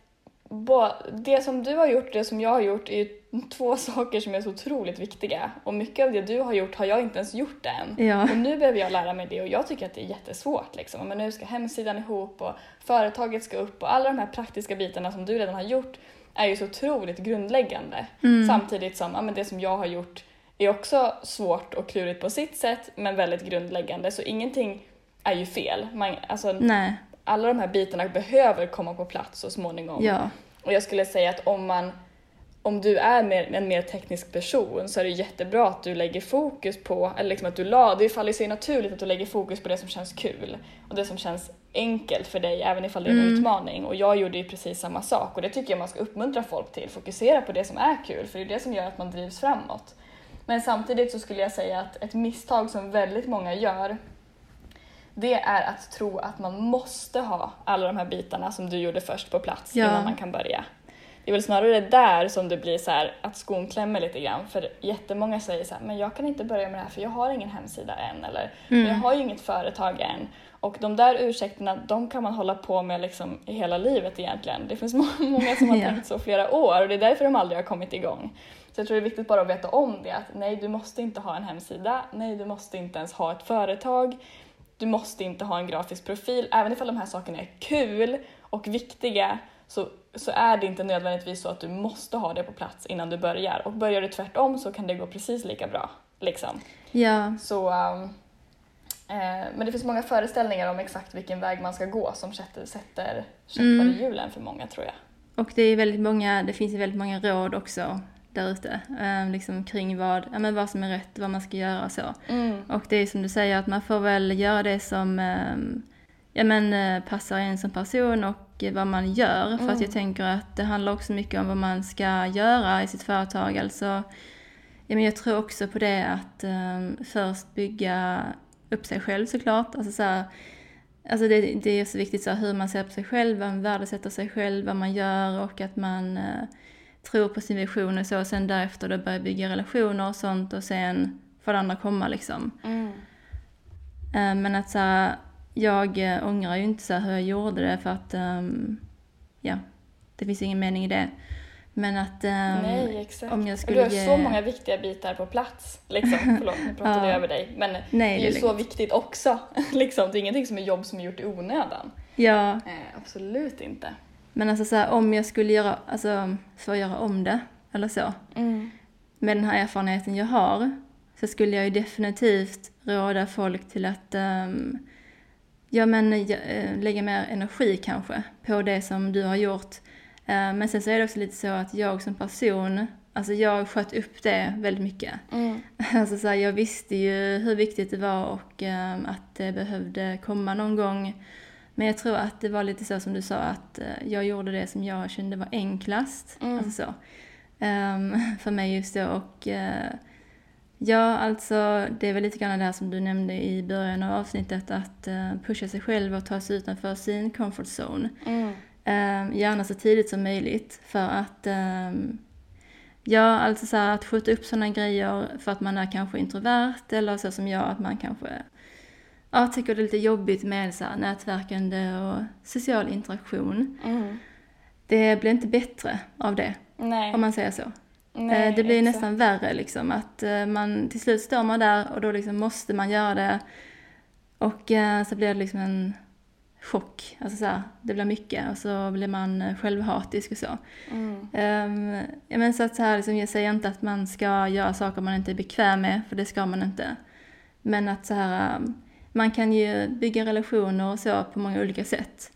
det som du har gjort och det som jag har gjort är ju två saker som är så otroligt viktiga. Och mycket av det du har gjort har jag inte ens gjort än. Ja. Och nu behöver jag lära mig det och jag tycker att det är jättesvårt. Liksom. Men nu ska hemsidan ihop och företaget ska upp och alla de här praktiska bitarna som du redan har gjort är ju så otroligt grundläggande. Samtidigt som ja, men det som jag har gjort är också svårt och klurigt på sitt sätt men väldigt grundläggande. Så ingenting är ju fel. Man, alltså, Nej, alla de här bitarna behöver komma på plats så småningom. ja. Och jag skulle säga att om man om du är mer, en mer teknisk person så är det jättebra att du lägger fokus på, eller liksom att du la, det faller sig naturligt att du lägger fokus på det som känns kul och det som känns enkelt för dig även ifall det är en utmaning. Och jag gjorde ju precis samma sak och det tycker jag man ska uppmuntra folk till. Fokusera på det som är kul för det är det som gör att man drivs framåt. Men samtidigt så skulle jag säga att ett misstag som väldigt många gör det är att tro att man måste ha alla de här bitarna som du gjorde först på plats Ja. innan man kan börja. Det är väl snarare där som det blir så här att skon klämmer lite grann. För jättemånga säger så här, men jag kan inte börja med det här för jag har ingen hemsida än. Eller men jag har ju inget företag än. Och de där ursäkterna, de kan man hålla på med liksom i hela livet egentligen. Det finns må- många som har Ja. tänkt så flera år och det är därför de aldrig har kommit igång. Så jag tror det är viktigt bara att veta om det. Att nej, du måste inte ha en hemsida. Nej, du måste inte ens ha ett företag. Du måste inte ha en grafisk profil. Även ifall de här sakerna är kul och viktiga så, så är det inte nödvändigtvis så att du måste ha det på plats innan du börjar. Och börjar du tvärtom så kan det gå precis lika bra. Liksom. Ja, Så, um, eh, men det finns många föreställningar om exakt vilken väg man ska gå som sätter, sätter käppar i hjulen för många tror jag. och det är väldigt många, det finns väldigt många råd också där ute. Eh, liksom kring vad, ja, men vad som är rätt, vad man ska göra och så. Och det är som du säger att man får väl göra det som ehm, ja, men, eh, passar en som person och eh, vad man gör. För att jag tänker att det handlar också mycket om vad man ska göra i sitt företag. Alltså, ja, men jag tror också på det att ehm, först bygga upp sig själv såklart. Alltså, så här, alltså det, det är så viktigt så hur man ser på sig själv, vad man värdesätter sig själv, vad man gör och att man eh, tror på sin vision och så. Och sen därefter då börja bygga relationer och sånt och sen får det andra komma liksom. Eh, Men att så här, jag eh, ångrar ju inte så hur jag gjorde det för att ehm, ja, det finns ingen mening i det. Men att ehm, Nej, exakt. om jag skulle du har så många viktiga bitar på plats. Liksom. Förlåt, nu pratade Ja. jag över dig. Men Nej, det är det ju är så viktigt också. liksom. Det är ingenting som är jobb som är gjort i onödan. Ja, Eh, absolut inte. Men alltså så här, om jag skulle göra, alltså för att göra om det eller så. med den här erfarenheten jag har så skulle jag ju definitivt råda folk till att um, ja, men, uh, lägga mer energi kanske på det som du har gjort. Uh, men sen så är det också lite så att jag som person, alltså jag sköt upp det väldigt mycket. Mm. Alltså så här, jag visste ju hur viktigt det var och um, att det behövde komma någon gång. Men jag tror att det var lite så som du sa, att uh, jag gjorde det som jag kände var enklast. Mm. Alltså så. Um, för mig just då. Och uh, ja, alltså det är väl lite grann det här som du nämnde i början av avsnittet, att uh, pusha sig själv och ta sig utanför sin comfort zone. Mm. Um, gärna så tidigt som möjligt för att um, Ja, alltså så här, att skjuta upp sådana grejer för att man är kanske introvert eller så som jag, att man kanske ja, tycker det är lite jobbigt med så här, nätverkande och social interaktion. Mm. Det blir inte bättre av det, Nej. om man säger så. Nej, Eh, det blir exakt. nästan värre liksom, att eh, man till slut står man där och då liksom måste man göra det. Och eh, så blir det liksom en chock, alltså så här, det blir mycket och så blir man självhatisk och så. Mm. Um, ja, men så att så här, liksom, jag säger inte att man ska göra saker man inte är bekväm med, för det ska man inte. Men att så här, um, man kan ju bygga relationer och så på många olika sätt.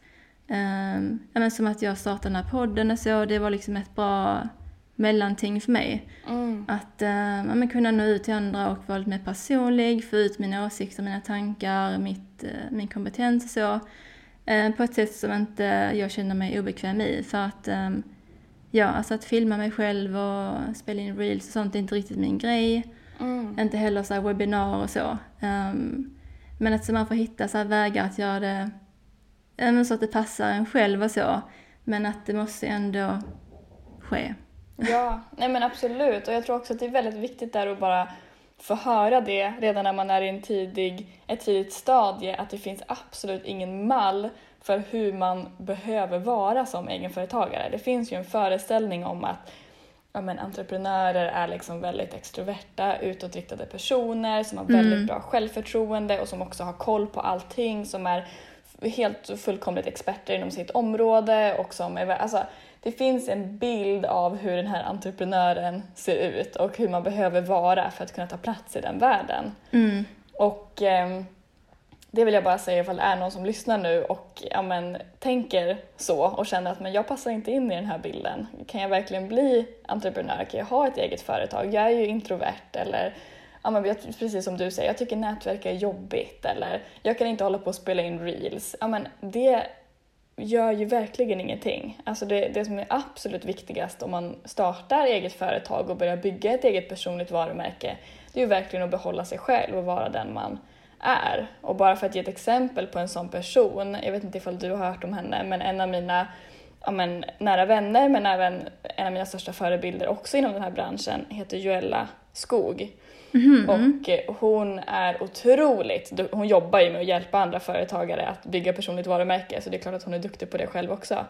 Um, men som att jag startade den här podden och så, det var liksom ett bra mellanting för mig. Mm. Att uh, men kunna nå ut till andra och vara lite mer personlig, få ut mina åsikter, mina tankar, mitt, uh, min kompetens och så. Uh, på ett sätt som inte jag känner mig obekväm i. För att um, Ja, alltså att filma mig själv och spela in reels och sånt är inte riktigt min grej. Mm. Inte heller så här webbinarer och så. Ehm, men att man får hitta så här vägar att göra det men så att det passar en själv och så. Men att det måste ändå ske. Ja, nej men absolut. Och jag tror också att det är väldigt viktigt där att bara få höra det redan när man är i en tidig, ett tidigt stadie, att det finns absolut ingen mall för hur man behöver vara som egenföretagare. Det finns ju en föreställning om att ja, men, entreprenörer är liksom väldigt extroverta, utåtriktade personer som har väldigt Mm. bra självförtroende och som också har koll på allting, som är helt fullkomligt experter inom sitt område och som är, alltså, det finns en bild av hur den här entreprenören ser ut och hur man behöver vara för att kunna ta plats i den världen. Mm. Och ehm, det vill jag bara säga ifall det är någon som lyssnar nu och ja, men, tänker så och känner att men jag passar inte in i den här bilden. Kan jag verkligen bli entreprenör? Kan jag ha ett eget företag? Jag är ju introvert eller ja, men, jag, precis som du säger, jag tycker nätverk är jobbigt eller jag kan inte hålla på och spela in reels. Ja, men, det gör ju verkligen ingenting. Alltså det, det som är absolut viktigast om man startar eget företag och börjar bygga ett eget personligt varumärke, det är ju verkligen att behålla sig själv och vara den man är. Och bara för att ge ett exempel på en sån person, jag vet inte ifall du har hört om henne, men en av mina ja, men, nära vänner, men även en av mina största förebilder också inom den här branschen, heter Joella Skog. Och eh, hon är otroligt, hon jobbar ju med att hjälpa andra företagare att bygga personligt varumärke, så det är klart att hon är duktig på det själv också.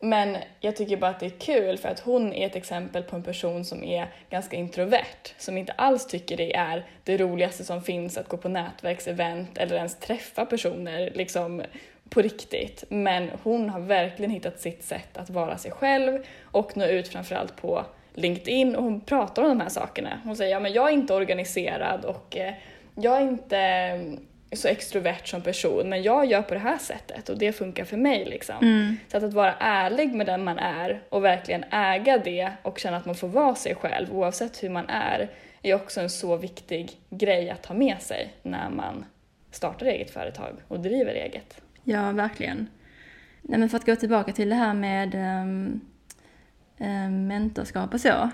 Men jag tycker bara att det är kul för att hon är ett exempel på en person som är ganska introvert, som inte alls tycker det är det roligaste som finns att gå på nätverksevent eller ens träffa personer liksom på riktigt. Men hon har verkligen hittat sitt sätt att vara sig själv och nå ut framförallt på LinkedIn och hon pratar om de här sakerna. Hon säger ja men jag är inte organiserad och eh, jag är inte så extrovert som person men jag gör på det här sättet och det funkar för mig liksom. Mm. Så att, att vara ärlig med den man är och verkligen äga det och känna att man får vara sig själv oavsett hur man är är också en så viktig grej att ha med sig när man startar eget företag och driver eget. Ja, verkligen. Nej, men för att gå tillbaka till det här med um, mentorskap och så,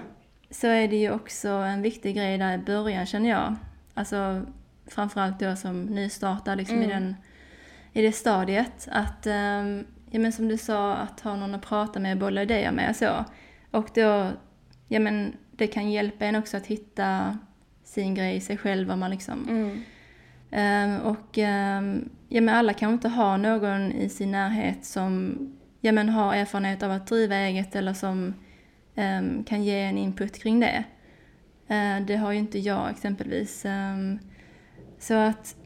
så är det ju också en viktig grej där i början känner jag. Alltså framförallt då som nystartad liksom i, Mm. den, i det stadiet. Att, um, ja men som du sa, att ha någon att prata med och bolla idéer med och så. Och då, ja men det kan hjälpa en också att hitta sin grej i sig själv, vad man liksom Mm. Ehm, och ehm, ja, men alla kanske inte har någon i sin närhet som ja, men har erfarenhet av att driva eget eller som kan ge en input kring det. Eh, det har ju inte jag exempelvis. Ehm, så att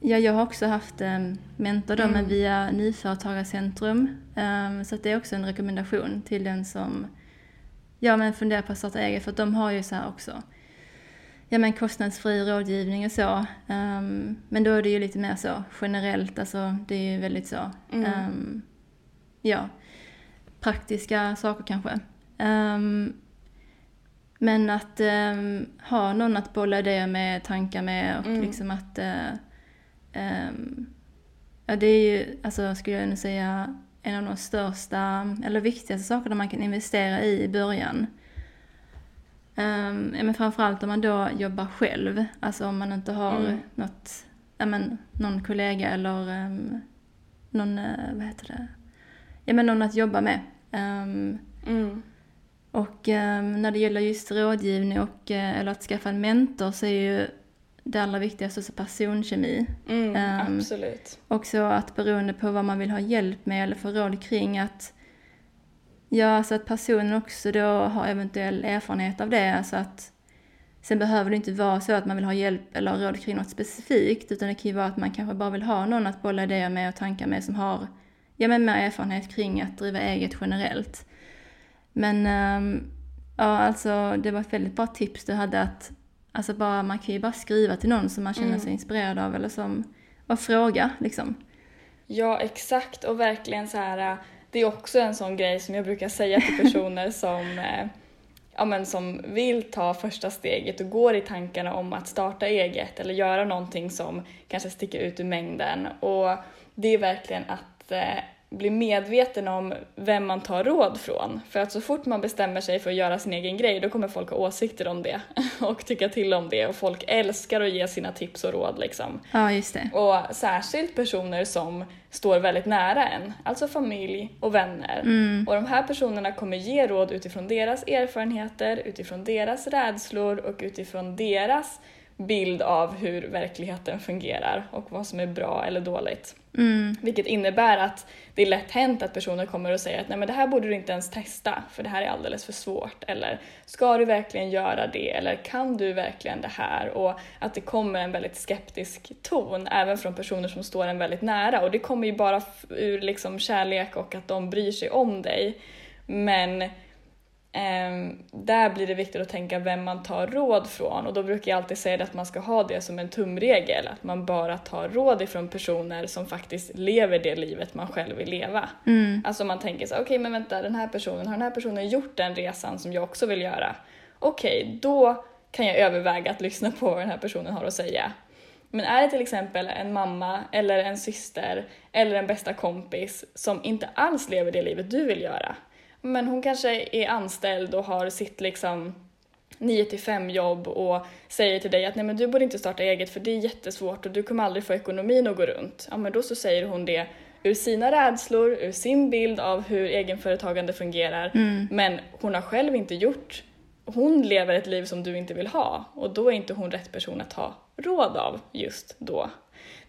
ja, jag har också haft um, mentor då, Mm. men via Nyföretagarcentrum. Ehm, så det är också en rekommendation till den som ja, men fundera på att starta eget för att de har ju så här också ja, men kostnadsfri rådgivning och så. Um, men då är det ju lite mer så generellt, alltså det är ju väldigt så, mm. um, ja, praktiska saker kanske. Um, men att ha någon att bolla idéer med, tankar med och mm. liksom att uh, ja, det är ju, alltså skulle jag nu säga, en av de största eller viktigaste sakerna man kan investera i i början. Um, men framförallt om man då jobbar själv, alltså om man inte har mm. något, ja, men, någon kollega eller um, någon, uh, vad heter det, ja men någon att jobba med. Um, mm. Och när det gäller just rådgivning och, uh, eller att skaffa en mentor så är ju det allra viktigaste också personkemi. Mm, absolut. Också att beroende på vad man vill ha hjälp med eller få råd kring att Ja, alltså att personen också då har eventuell erfarenhet av det. Alltså att, sen behöver det inte vara så att man vill ha hjälp eller råd kring något specifikt, utan det kan ju vara att man kanske bara vill ha någon att bolla idéer med och tankar med som har ja, men mer erfarenhet kring att driva eget generellt. Men um, ja, alltså det var ett väldigt bra tips du hade att alltså bara, man kan ju bara skriva till någon som man känner mm. sig inspirerad av eller som, och fråga liksom. Ja, exakt och verkligen så här det är också en sån grej som jag brukar säga till personer som, eh, ja, men som vill ta första steget och går i tankarna om att starta eget eller göra någonting som kanske sticker ut ur mängden. Och det är verkligen att eh, bli medveten om vem man tar råd från. För att så fort man bestämmer sig för att göra sin egen grej då kommer folk ha åsikter om det och tycka till om det och folk älskar att ge sina tips och råd liksom. Ja, just det. Och särskilt personer som står väldigt nära en, alltså familj och vänner. Mm. Och de här personerna kommer ge råd utifrån deras erfarenheter, utifrån deras rädslor och utifrån deras bild av hur verkligheten fungerar och vad som är bra eller dåligt. Mm. Vilket innebär att det är lätt hänt att personer kommer och säger att nej men det här borde du inte ens testa för det här är alldeles för svårt. Eller ska du verkligen göra det? Eller kan du verkligen det här? Och att det kommer en väldigt skeptisk ton även från personer som står en väldigt nära och det kommer ju bara ur liksom kärlek och att de bryr sig om dig. Men där blir det viktigt att tänka vem man tar råd från och då brukar jag alltid säga att man ska ha det som en tumregel, att man bara tar råd ifrån personer som faktiskt lever det livet man själv vill leva. Mm. Alltså man tänker så okej okay, men vänta den här personen, har den här personen gjort den resan som jag också vill göra? Okej, okay, då kan jag överväga att lyssna på vad den här personen har att säga. Men är det till exempel en mamma eller en syster eller en bästa kompis som inte alls lever det livet du vill göra, men hon kanske är anställd och har sitt liksom 9 till 5 jobb och säger till dig att nej men du borde inte starta eget för det är jättesvårt och du kommer aldrig få ekonomin att gå runt. Ja men då så säger hon det ur sina rädslor, ur sin bild av hur egenföretagande fungerar. Mm. Men hon har själv inte gjort, hon lever ett liv som du inte vill ha och då är inte hon rätt person att ha råd av just då.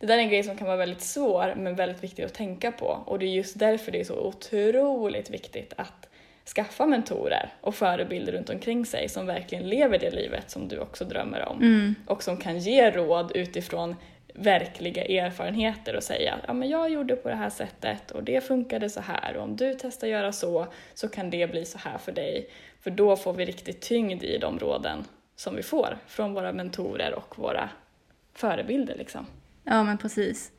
Det där är en grej som kan vara väldigt svår men väldigt viktig att tänka på och det är just därför det är så otroligt viktigt att skaffa mentorer och förebilder runt omkring sig som verkligen lever det livet som du också drömmer om mm. och som kan ge råd utifrån verkliga erfarenheter och säga ja, men jag gjorde på det här sättet och det funkade så här och om du testar göra så så kan det bli så här för dig. För då får vi riktigt tyngd i de råden som vi får från våra mentorer och våra förebilder. Liksom. Ja, men precis.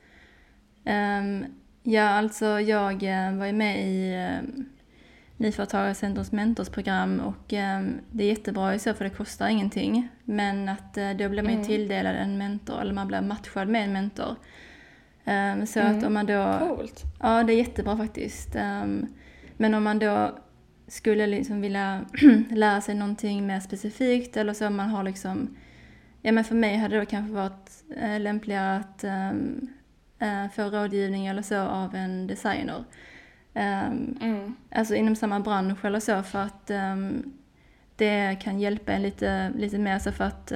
Um, ja, alltså jag uh, var ju med i uh, Nyföretagarcentrums mentorsprogram och um, det är jättebra i så för det kostar ingenting. Men att uh, då blir man ju mm. tilldelad en mentor, eller man blir matchad med en mentor. Um, så mm. att om man då... Coolt! Ja, det är jättebra faktiskt. Um, men om man då skulle liksom vilja lära sig någonting mer specifikt eller så, man har liksom Ja men för mig hade det kanske varit äh, lämpligare att ähm, äh, få rådgivning eller så av en designer. Ähm, mm. Alltså inom samma bransch eller så för att ähm, det kan hjälpa en lite, lite mer så för att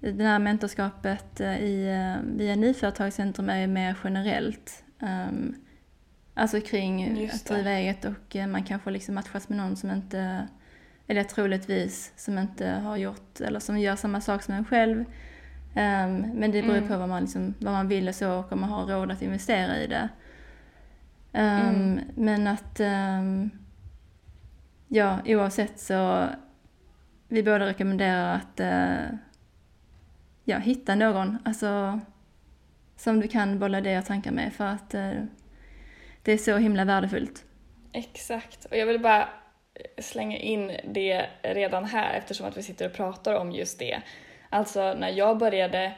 det här mentorskapet i, via Nyföretagscentrum är ju mer generellt. Um, alltså kring att driva eget och man kanske liksom matchas med någon som inte eller troligtvis, som inte har gjort, eller som gör samma sak som en själv. Um, men det beror mm. på vad man, liksom, vad man vill och så och om man har råd att investera i det. Um, mm. Men att um, ja, oavsett så vi båda rekommenderar att eh, ja, hitta någon alltså, som du kan bolla dina tankar med för att eh, det är så himla värdefullt. Exakt, och jag vill bara slänga in det redan här eftersom att vi sitter och pratar om just det. Alltså när jag började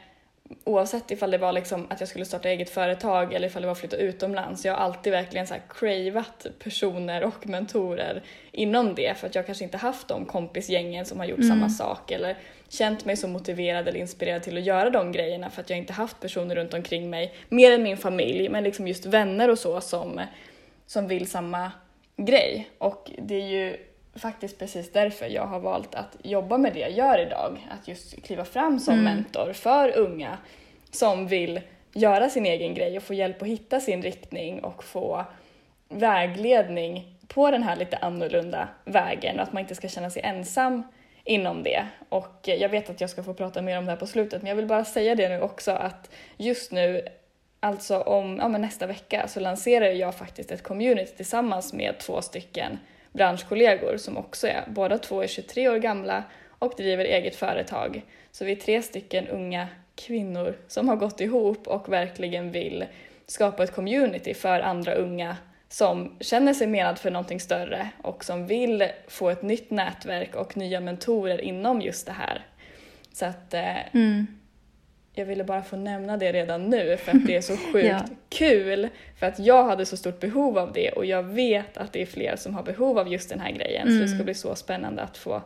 oavsett ifall det var liksom att jag skulle starta eget företag eller ifall det var att flytta utomlands. Jag har alltid verkligen så här cravat personer och mentorer inom det för att jag kanske inte haft de kompisgängen som har gjort mm. samma sak eller känt mig så motiverad eller inspirerad till att göra de grejerna för att jag inte haft personer runt omkring mig, mer än min familj, men liksom just vänner och så som, som vill samma grej. Och det är ju faktiskt precis därför jag har valt att jobba med det jag gör idag. Att just kliva fram som mm. mentor för unga som vill göra sin egen grej och få hjälp att hitta sin riktning och få vägledning på den här lite annorlunda vägen och att man inte ska känna sig ensam inom det. Och jag vet att jag ska få prata mer om det här på slutet men jag vill bara säga det nu också att just nu, alltså om ja, nästa vecka, så lanserar jag faktiskt ett community tillsammans med två stycken branschkollegor som också är, båda två är 23 år gamla och driver eget företag. Så vi är tre stycken unga kvinnor som har gått ihop och verkligen vill skapa ett community för andra unga som känner sig menad för någonting större och som vill få ett nytt nätverk och nya mentorer inom just det här. Så att eh, mm jag ville bara få nämna det redan nu för att det är så sjukt ja. kul. För att jag hade så stort behov av det och jag vet att det är fler som har behov av just den här grejen. Mm. Så det ska mm. bli så spännande att få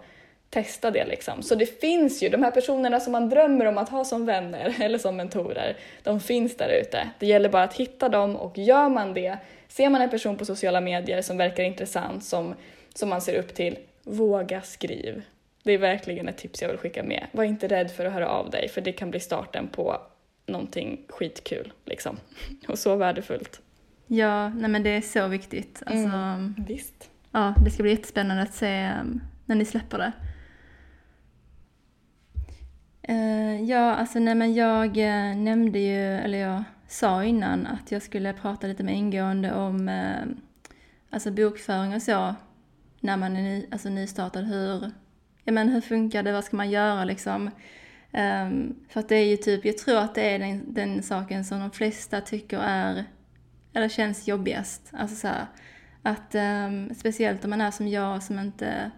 testa det liksom. Så det finns ju, de här personerna som man drömmer om att ha som vänner eller som mentorer, de finns där ute. Det gäller bara att hitta dem och gör man det, ser man en person på sociala medier som verkar intressant, som, som man ser upp till, våga skriv. Det är verkligen ett tips jag vill skicka med. Var inte rädd för att höra av dig för det kan bli starten på någonting skitkul liksom. Och så värdefullt. Ja, nej men det är så viktigt. Alltså, mm, visst. Ja, det ska bli jättespännande att se um, när ni släpper det. Uh, ja, alltså nej men jag uh, nämnde ju, eller jag sa innan att jag skulle prata lite mer ingående om uh, alltså bokföring och så när man är ny, alltså nystartad. Hur, ja men hur funkar det, vad ska man göra liksom? Um, för att det är ju typ, jag tror att det är den, den saken som de flesta tycker är, eller känns jobbigast. Alltså så här, att um, speciellt om man är som jag som inte,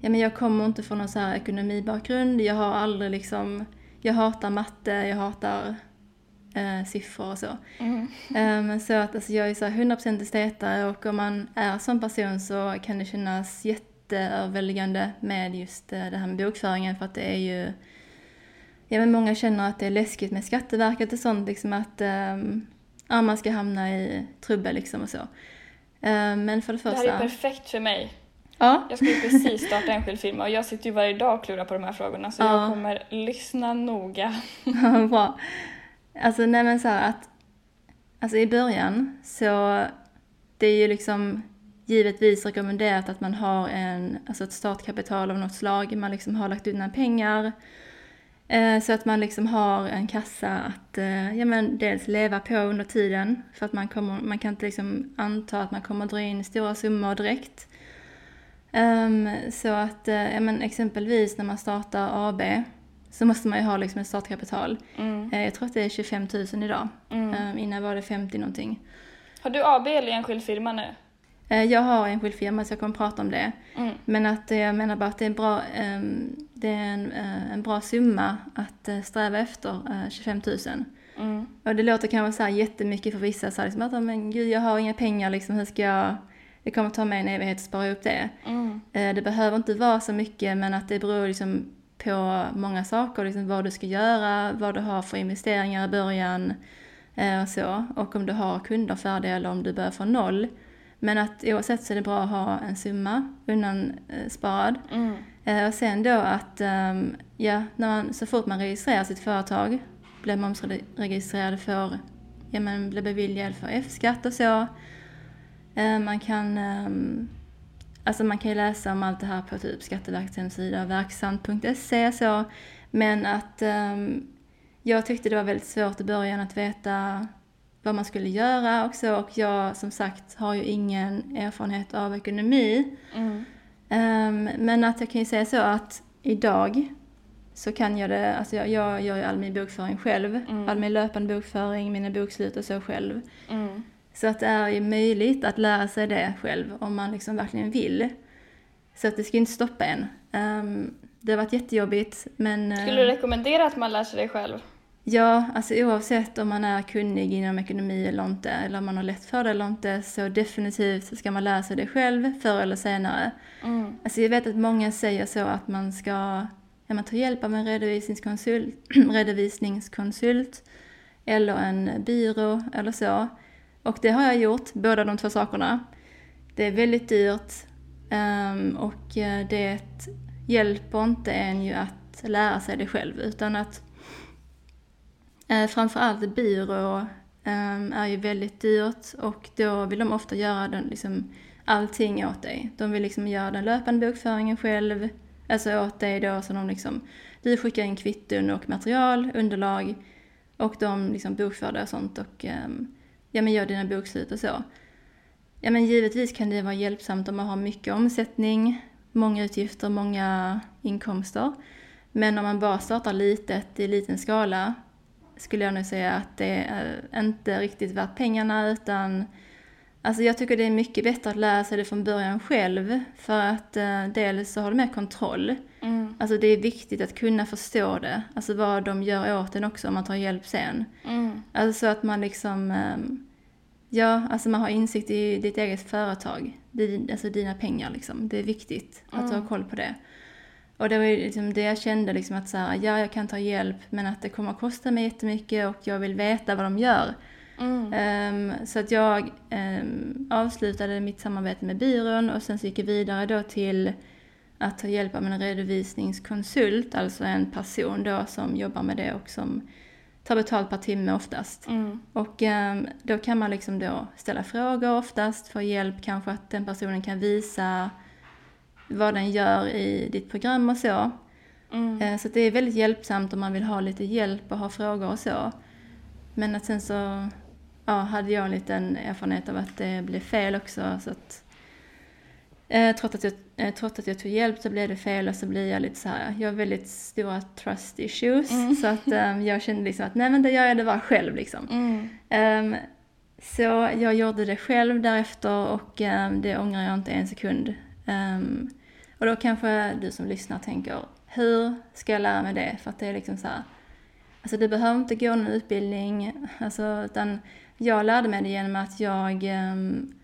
ja men jag kommer inte från någon så här ekonomibakgrund, jag har aldrig liksom, jag hatar matte, jag hatar uh, siffror och så. Mm. Um, så att alltså, jag är så 100% estetare och om man är sån person så kan det kännas jätte jätteöverväldigande med just eh, det här med bokföringen för att det är ju Ja men många känner att det är läskigt med Skatteverket och sånt liksom att um, ja, man ska hamna i trubbel liksom och så. Um, men för det första... Det här är perfekt för mig. Ja. Jag ska ju precis starta enskild firma och jag sitter ju varje dag och klurar på de här frågorna så ja. jag kommer lyssna noga. Ja, bra. Alltså nej men så här att Alltså i början så det är ju liksom givetvis rekommenderat att man har en, alltså ett startkapital av något slag. Man liksom har lagt undan pengar eh, så att man liksom har en kassa att eh, ja, men dels leva på under tiden. För att man, kommer, man kan inte liksom anta att man kommer dra in stora summor direkt. Um, så att eh, ja, men exempelvis när man startar AB så måste man ju ha liksom ett startkapital. Mm. Jag tror att det är 25 000 idag. Mm. Um, innan var det 50 någonting. Har du AB eller enskild firma nu? Eh, jag har enskild firma så jag kommer prata om det. Mm. Men att jag menar bara att det är, bra, ehm, det är en, eh, en bra summa att eh, sträva efter, 25 000. Mm. Och det låter kanske så här jättemycket för vissa, så här, liksom att men gud jag har inga pengar liksom, hur ska jag det kommer ta mig en evighet att spara upp det. Mm. Det behöver inte vara så mycket men att det beror liksom på många saker, liksom vad du ska göra, vad du har för investeringar i början och så. Och om du har kunder färdiga eller om du börjar från noll. Men att oavsett så är det bra att ha en summa undansparad. Mm. Eh, och sen då att, um, ja, när man, så fort man registrerar sitt företag, blir momsregistrerad, får, ja men blir beviljad för F-skatt och så. Uh, man kan, um, alltså man kan ju läsa om allt det här på typ Skatteverkets hemsida, verksamt.se så. Men att um, jag tyckte det var väldigt svårt i början att veta vad man skulle göra också och jag som sagt har ju ingen erfarenhet av ekonomi. Mm. Ehm, men att jag kan ju säga så att idag så kan jag det, alltså jag, jag gör ju all min bokföring själv. Mm. All min löpande bokföring, mina bokslut och så själv. Mm. Så att det är ju möjligt att lära sig det själv om man liksom verkligen vill. Så att det ska ju inte stoppa en. Ehm, det har varit jättejobbigt men... eh, Skulle du rekommendera att man lär sig det själv? Ja, alltså oavsett om man är kunnig inom ekonomi eller inte, eller om man har lätt för det eller inte, så definitivt ska man lära sig det själv förr eller senare. Mm. Alltså jag vet att många säger så att man ska ja, man tar hjälp av en redovisningskonsult, redovisningskonsult eller en byrå eller så. Och det har jag gjort, båda de två sakerna. Det är väldigt dyrt ehm, och eh, det hjälper inte en ju att lära sig det själv utan att eh, framförallt byrå eh, är ju väldigt dyrt och då vill de ofta göra den, liksom, allting åt dig. De vill liksom göra den löpande bokföringen själv, alltså åt dig då så de liksom, du skickar in kvitton och material, underlag och de liksom bokför det och sånt och eh, ja, men gör dina bokslut och så. Ja men givetvis kan det vara hjälpsamt om man har mycket omsättning, många utgifter, många inkomster. Men om man bara startar litet i liten skala skulle jag nog säga att det är inte riktigt värt pengarna utan Alltså jag tycker det är mycket bättre att lära sig det från början själv för att eh, dels så har du mer kontroll. Mm. Alltså det är viktigt att kunna förstå det, alltså vad de gör åt en också om man tar hjälp sen. Mm. Alltså så att man liksom, ehm, ja, alltså man har insikt i ditt eget företag, Di- alltså dina pengar liksom. Det är viktigt att Mm. koll på det. Och det var ju liksom det jag kände liksom att så här, ja jag kan ta hjälp men att det kommer att kosta mig jättemycket och jag vill veta vad de gör. Mm. Ehm, så att jag ehm, avslutade mitt samarbete med byrån och sen så gick jag vidare då till att ta hjälp av en redovisningskonsult, alltså en person då som jobbar med det och som tar betalt per timme oftast. Mm. Och ehm, då kan man liksom då ställa frågor oftast, få hjälp kanske att den personen kan visa vad den gör i ditt program och så. Mm. Eh, Så det är väldigt hjälpsamt om man vill ha lite hjälp och ha frågor och så. Men att sen så ja, hade jag en liten erfarenhet av att det blev fel också. Så att, eh, trots, att jag, eh, trots att jag tog hjälp så blev det fel och så blir jag lite så här, jag har väldigt stora trust issues. Mm. Så att eh, jag kände liksom att nej men då gör jag det bara själv liksom. Mm. Ehm, så jag gjorde det själv därefter och ehm, det ångrar jag inte en sekund. Ehm, och då kanske du som lyssnar tänker, hur ska jag lära mig det? För att det är liksom så här, alltså du behöver inte gå någon utbildning, alltså, utan jag lärde mig det genom att jag, ehm,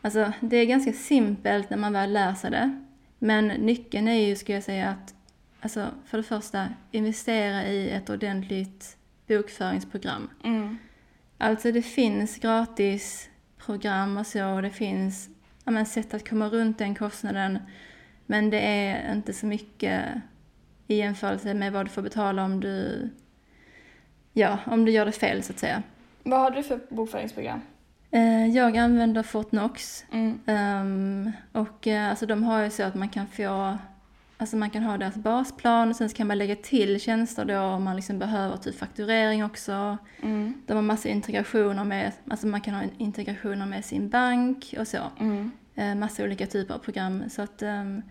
alltså det är ganska simpelt när man väl lär sig det. Men nyckeln är ju, ska jag säga, att alltså, för det första investera i ett ordentligt bokföringsprogram. Mm. Alltså det finns gratis program och så och det finns ja, men, sätt att komma runt den kostnaden. Men det är inte så mycket i jämförelse med vad du får betala om du, ja, om du gör det fel så att säga. Vad har du för bokföringsprogram? Eh, Jag använder Fortnox Mm. Ehm, och eh, alltså de har ju så att man kan få, alltså man kan ha deras basplan och sen kan man lägga till tjänster då om man liksom behöver typ fakturering också. Mm. De har massa integrationer med, alltså man kan ha integrationer med sin bank och så. Mm. Eh, massa olika typer av program. Så att ehm,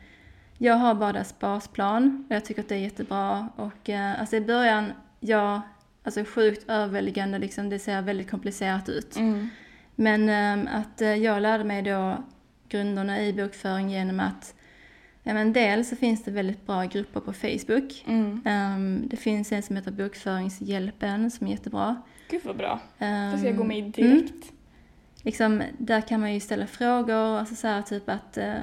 jag har bara deras basplan och jag tycker att det är jättebra. Och eh, alltså i början, ja, alltså sjukt överväldigande liksom, det ser väldigt komplicerat ut. Mm. Men ehm, att eh, jag lärde mig då grunderna i bokföring genom att ja, men dels så finns det väldigt bra grupper på Facebook. Mm. Ehm, det finns en som heter Bokföringshjälpen som är jättebra. Gud vad bra. Um, ska jag gå med i direkt. Liksom, där kan man ju ställa frågor, alltså så här, typ att, eh,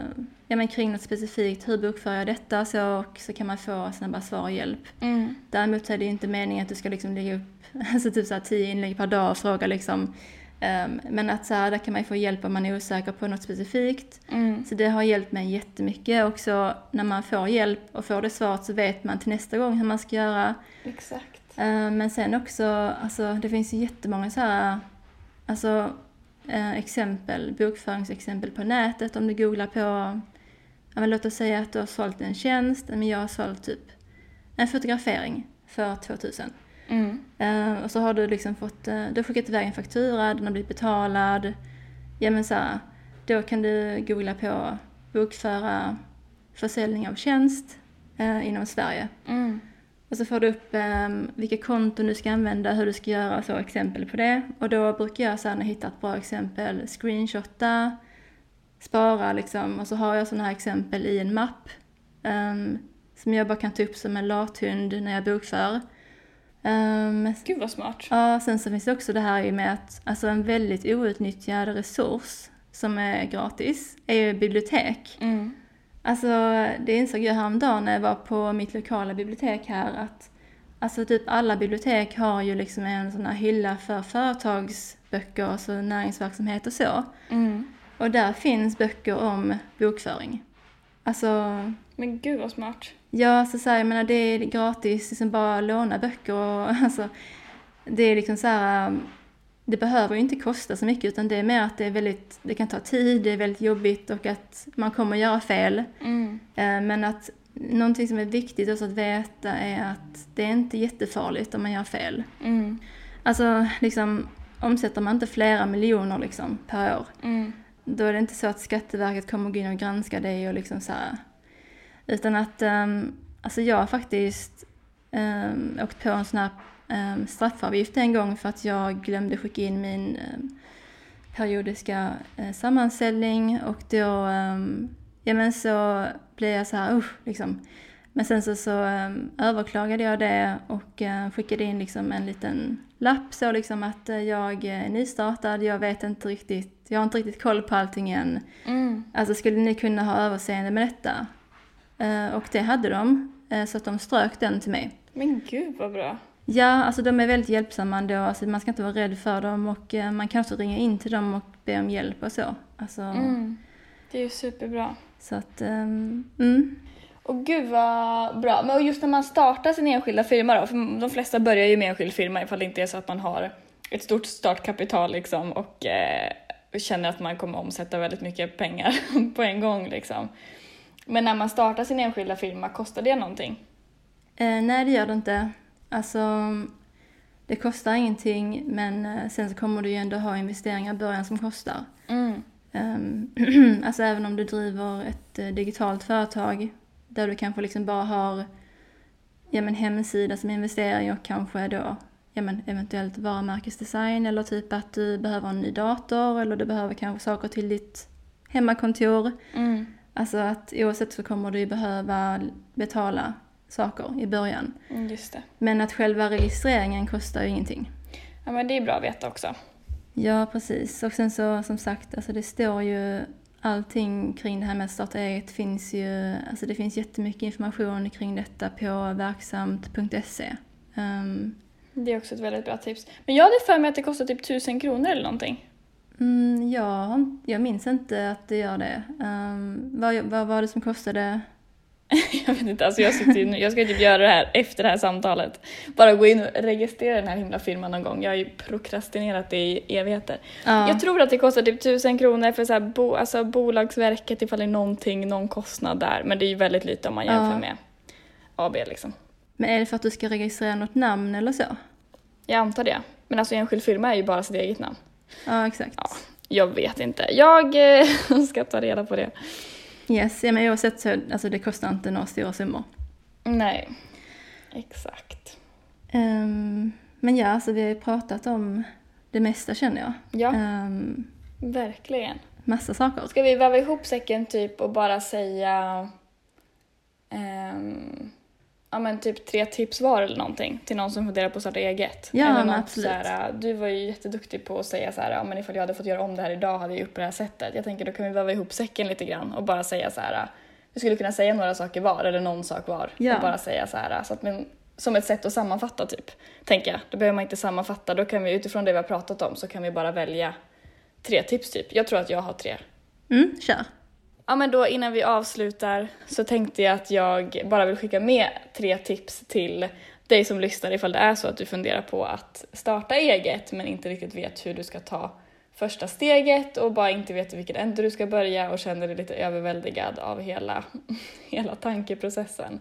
ja men kring något specifikt, hur bokför jag detta? Så, och så kan man få snabba svar och hjälp. Mm. Däremot är det ju inte meningen att du ska liksom lägga upp alltså typ så här tio inlägg per dag och fråga liksom. ehm, men att så här, där kan man ju få hjälp om man är osäker på något specifikt. Mm. Så det har hjälpt mig jättemycket. Också när man får hjälp och får det svaret så vet man till nästa gång hur man ska göra. Exakt. Eh, Men sen också, alltså det finns ju jättemånga så här, alltså exempel, bokföringsexempel på nätet om du googlar på, ja men låt oss säga att du har sålt en tjänst, men jag har sålt typ en fotografering för 2000. Mm. Eh, och så har du liksom fått, eh, du har skickat iväg en faktura, den har blivit betalad. Ja men så här, då kan du googla på bokföra försäljning av tjänst eh, inom Sverige. Mm. Och så får du upp eh, vilka konton du ska använda, hur du ska göra, så exempel på det. Och då brukar jag sen hitta ett bra exempel, screenshotta, spara liksom. Och så har jag sådana här exempel i en mapp um, som jag bara kan ta upp som en lathund när jag bokför. Um, Gud vad smart. Ja, sen så finns det också det här med att alltså en väldigt outnyttjad resurs som är gratis är ju bibliotek. Mm. Alltså det insåg jag häromdagen när jag var på mitt lokala bibliotek här att alltså typ alla bibliotek har ju liksom en sån här hylla för företagsböcker, alltså näringsverksamhet och så. Mm. Och där finns böcker om bokföring. Alltså, Men gud vad smart. ja så, så här, jag menar det är gratis, liksom bara låna böcker och alltså det är liksom så här, det behöver ju inte kosta så mycket utan det är mer att det är väldigt, det kan ta tid, det är väldigt jobbigt och att man kommer göra fel. Mm. Eh, Men att någonting som är viktigt också att veta är att det är inte jättefarligt om man gör fel. Mm. Alltså liksom omsätter man inte flera miljoner liksom per år Mm. då är det inte så att Skatteverket kommer gå in och granska dig och liksom så här. Utan att, um, alltså jag har faktiskt um, åkt på en sån här um, straffavgift en gång för att jag glömde skicka in min um, periodiska uh, sammanställning och då, um, ja men så blev jag så här, usch liksom. Men sen så, så um, överklagade jag det och uh, skickade in liksom en liten lapp så liksom att uh, jag är nystartad, jag vet inte riktigt, jag har inte riktigt koll på allting än. Mm. Alltså skulle ni kunna ha överseende med detta? Eh, och det hade de, eh, så att de strök den till mig. Men gud vad bra. Ja, alltså de är väldigt hjälpsamma ändå, alltså man ska inte vara rädd för dem och eh, man kan också ringa in till dem och be om hjälp och så. Alltså, Mm. Det är ju superbra. Så att, ehm, mm. Och gud vad bra. Men just när man startar sin enskilda firma då, för de flesta börjar ju med enskild firma ifall det inte är så att man har ett stort startkapital liksom och eh, känner att man kommer omsätta väldigt mycket pengar på en gång liksom. Men när man startar sin enskilda firma, kostar det någonting? Eh, nej, det gör det inte. Alltså, det kostar ingenting, men eh, sen så kommer du ju ändå ha investeringar i början som kostar. Mm. Ehm, alltså även om du driver ett eh, digitalt företag där du kanske liksom bara har ja, men hemsida som investering och kanske då ja, men eventuellt varumärkesdesign eller typ att du behöver en ny dator eller du behöver kanske saker till ditt hemmakontor. Mm. Alltså att oavsett så kommer du ju behöva betala saker i början. Mm, Just det. Men att själva registreringen kostar ju ingenting. Ja men det är bra att veta också. Ja, precis. Och sen så som sagt, alltså det står ju allting kring det här med att starta eget finns ju, alltså det finns jättemycket information kring detta på verksamt.se. Um, Det är också ett väldigt bra tips. Men jag hade för mig att det kostar typ tusen kronor eller någonting. mm, inte- jag minns inte att det gör det. Um, vad, vad var det som kostade? Jag vet inte, alltså jag, sitter ju nu, jag ska typ göra det här efter det här samtalet. Bara gå in och registrera den här himla firman någon gång. Jag har ju prokrastinerat det i evigheter. Ja, Jag tror att det kostar typ tusen kronor för så här bo, alltså Bolagsverket ifall det är någonting, någon kostnad där. Men det är ju väldigt lite om man jämför Ja. med AB liksom. Men är det för att du ska registrera något namn eller så? Jag antar det. Men alltså enskild firma är ju bara sitt eget namn. Ja, exakt. Ja. Jag vet inte. Jag eh, ska ta reda på det. Yes, ja, men oavsett så, alltså det kostar inte några stora summor. Nej, exakt. Ehm, men ja, alltså vi har ju pratat om det mesta känner jag. Ja, Ehm, verkligen. massa saker. Ska vi väva ihop säcken typ och bara säga ehm, ja men typ tre tips var eller någonting till någon som funderar på att starta eget? Ja, eller men något absolut. Såhär, du var ju jätteduktig på att säga så här, ja men ifall jag hade fått göra om det här idag hade jag gjort på det här sättet. Jag tänker då kan vi väva ihop säcken lite grann och bara säga så här. du skulle kunna säga några saker var eller någon sak var Ja. och bara säga så här så att man, som ett sätt att sammanfatta typ. Tänker jag. Då behöver man inte sammanfatta, då kan vi utifrån det vi har pratat om så kan vi bara välja tre tips typ. Jag tror att jag har tre. Mm, kör. Ja men då innan vi avslutar så tänkte jag att jag bara vill skicka med tre tips till dig som lyssnar ifall det är så att du funderar på att starta eget men inte riktigt vet hur du ska ta första steget och bara inte vet vilket vilken ände du ska börja och känner dig lite överväldigad av hela, hela tankeprocessen.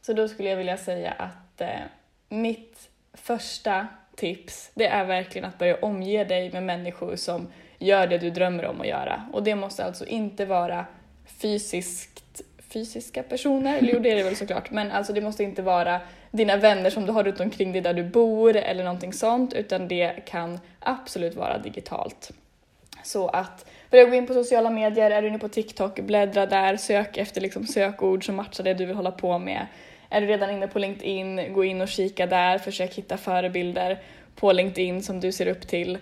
Så då skulle jag vilja säga att eh, mitt första tips det är verkligen att börja omge dig med människor som gör det du drömmer om att göra. Och det måste alltså inte vara fysiskt fysiska personer, eller jo det är det väl såklart, men alltså det måste inte vara dina vänner som du har runt omkring dig där du bor eller någonting sånt, utan det kan absolut vara digitalt. Så att börja gå in på sociala medier, är du inne på TikTok, bläddra där, sök efter liksom sökord som matchar det du vill hålla på med. Är du redan inne på LinkedIn, gå in och kika där, försök hitta förebilder på LinkedIn som du ser upp till.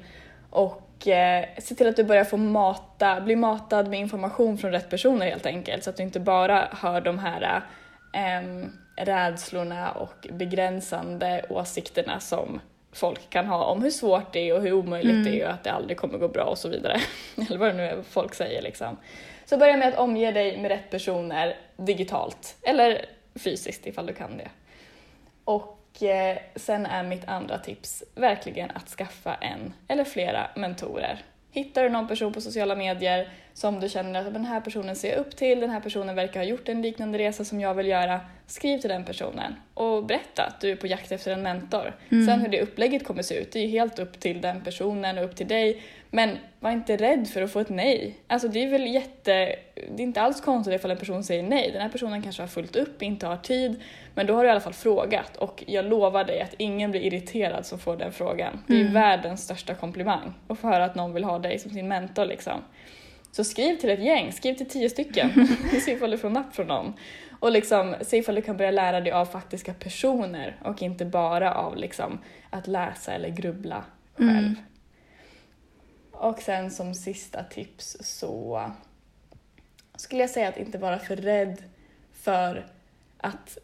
Och eh, se till att du börjar få mata, bli matad med information från rätt personer helt enkelt. Så att du inte bara hör de här eh, rädslorna och begränsande åsikterna som folk kan ha om hur svårt det är och hur omöjligt mm. det är och att det aldrig kommer gå bra och så vidare. Eller vad det nu är folk säger liksom. Så börja med att omge dig med rätt personer digitalt eller fysiskt ifall du kan det. Och Eh, sen är mitt andra tips verkligen att skaffa en eller flera mentorer. Hittar du någon person på sociala medier som du känner att den här personen ser jag upp till, den här personen verkar ha gjort en liknande resa som jag vill göra, skriv till den personen och berätta att du är på jakt efter en mentor. Mm. Sen hur det upplägget kommer se ut, det är ju helt upp till den personen och upp till dig. Men var inte rädd för att få ett nej. Alltså det är väl jätte... Det är inte alls konstigt ifall en person säger nej. Den här personen kanske har fullt upp, inte har tid. Men då har du i alla fall frågat och jag lovar dig att ingen blir irriterad som får den frågan. Det är mm. världens största komplimang att få höra att någon vill ha dig som sin mentor liksom. Så skriv till ett gäng, skriv till tio stycken. Se ifall du får napp från någon. Och liksom, se ifall du kan börja lära dig av faktiska personer och inte bara av liksom, att läsa eller grubbla själv. Mm. Och sen som sista tips så skulle jag säga att inte vara för rädd för att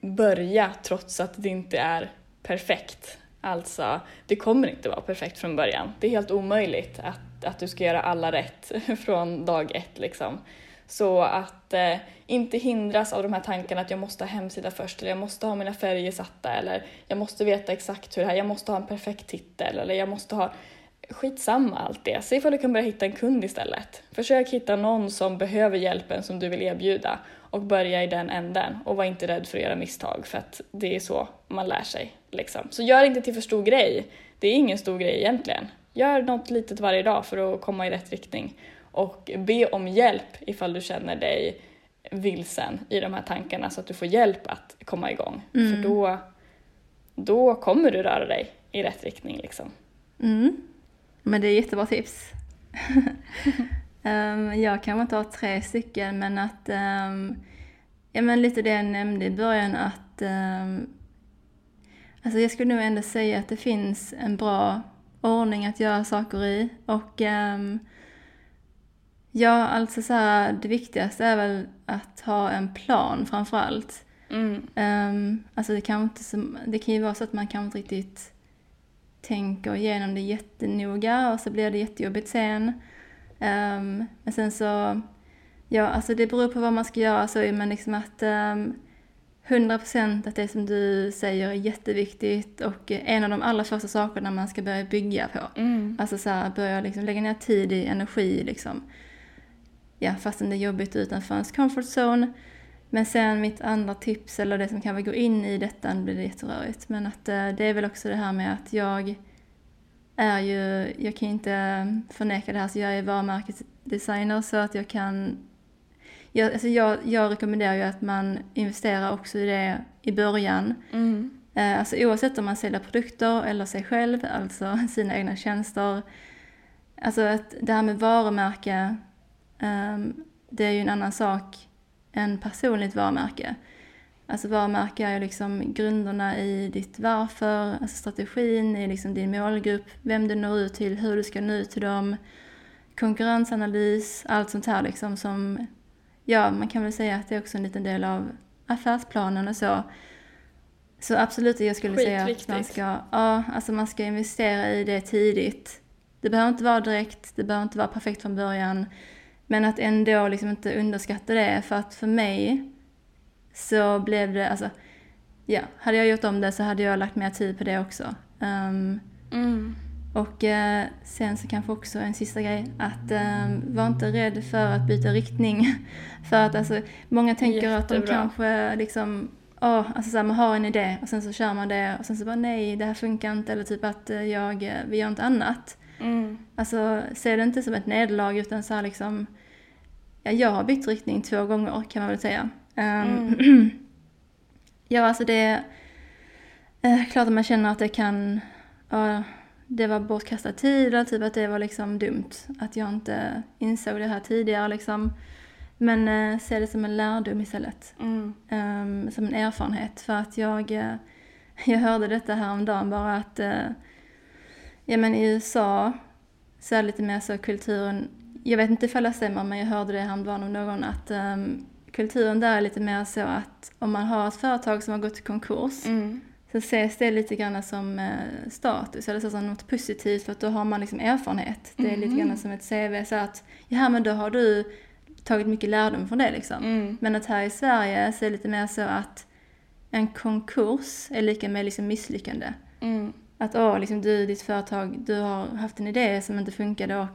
börja trots att det inte är perfekt. Alltså, det kommer inte vara perfekt från början. Det är helt omöjligt att, att du ska göra alla rätt från dag ett liksom. Så att eh, inte hindras av de här tankarna att jag måste ha hemsida först, eller jag måste ha mina färger satta, eller jag måste veta exakt hur det här, jag måste ha en perfekt titel, eller jag måste ha skitsamma allt det. Se ifall du kan börja hitta en kund istället. Försök hitta någon som behöver hjälpen som du vill erbjuda och börja i den änden och var inte rädd för att göra misstag för att det är så man lär sig. Liksom. Så gör inte till för stor grej. Det är ingen stor grej egentligen. Gör något litet varje dag för att komma i rätt riktning och be om hjälp ifall du känner dig vilsen i de här tankarna så att du får hjälp att komma igång. Mm. För då, då kommer du röra dig i rätt riktning. Liksom. Mm. Men det är jättebra tips. um, jag kan inte ha tre stycken men att, um, ja men lite det jag nämnde i början att um, Alltså jag skulle nog ändå säga att det finns en bra ordning att göra saker i och um, Ja, alltså så här, det viktigaste är väl att ha en plan framför allt. Mm. Um, alltså det kan, inte, det kan ju vara så att man kanske inte riktigt tänker igenom det jättenoga och så blir det jättejobbigt sen. Um, men sen så, ja alltså det beror på vad man ska göra så men liksom att um, 100% att det som du säger är jätteviktigt och en av de allra första sakerna man ska börja bygga på. Mm. Alltså så här, börja liksom lägga ner tid i energi liksom. Ja, fastän det är jobbigt utanför ens comfort zone. Men sen mitt andra tips, eller det som kan gå in i detta, nu blir det jätterörigt, men att eh, det är väl också det här med att jag är ju, jag kan inte förneka det här, så jag är varumärkesdesigner så att jag kan jag, alltså jag, jag rekommenderar ju att man investerar också i det i början. Mm. Eh, alltså oavsett om man säljer produkter eller sig själv, alltså sina egna tjänster. Alltså att det här med varumärke, um, det är ju en annan sak en personligt varumärke. Alltså varumärke är ju liksom grunderna i ditt varför, alltså strategin i liksom din målgrupp, vem du når ut till, hur du ska nå ut till dem, konkurrensanalys, allt sånt här liksom som, ja man kan väl säga att det är också en liten del av affärsplanen och så. Så absolut, jag skulle säga att man ska, ja, alltså man ska investera i det tidigt. Det behöver inte vara direkt, det behöver inte vara perfekt från början. Men att ändå liksom inte underskatta det, för att för mig så blev det, alltså, ja, hade jag gjort om det så hade jag lagt mer tid på det också. Um, mm. Och uh, sen så kanske också en sista grej, att um, var inte rädd för att byta riktning. för att alltså, många tänker Jättebra. att de kanske liksom, oh, alltså så man har en idé och sen så kör man det och sen så bara nej, det här funkar inte eller typ att uh, jag, vi gör inte annat. Mm. Alltså se det inte som ett nederlag utan så här liksom ja, jag har bytt riktning två gånger kan man väl säga. Um, Mm. ja, alltså det är eh, klart att man känner att det kan, ja, det var bortkastad tid och typ att det var liksom dumt att jag inte insåg det här tidigare liksom. Men eh, se det som en lärdom istället. Mm. Ehm, som en erfarenhet. För att jag, eh, jag hörde detta häromdagen bara att eh, ja, men i USA så är det lite mer så kulturen, jag vet inte ifall det stämmer men jag hörde det häromdagen av någon att ehm, kulturen där är lite mer så att om man har ett företag som har gått i konkurs Mm. Så ses det lite grann som eh, status eller så som något positivt för att då har man liksom erfarenhet. Det är lite grann som ett CV så att ja men då har du tagit mycket lärdom från det liksom. Mm. Men att här i Sverige så är det lite mer så att en konkurs är lika med liksom misslyckande. Mm. Att åh, liksom du, ditt företag, du har haft en idé som inte funkade och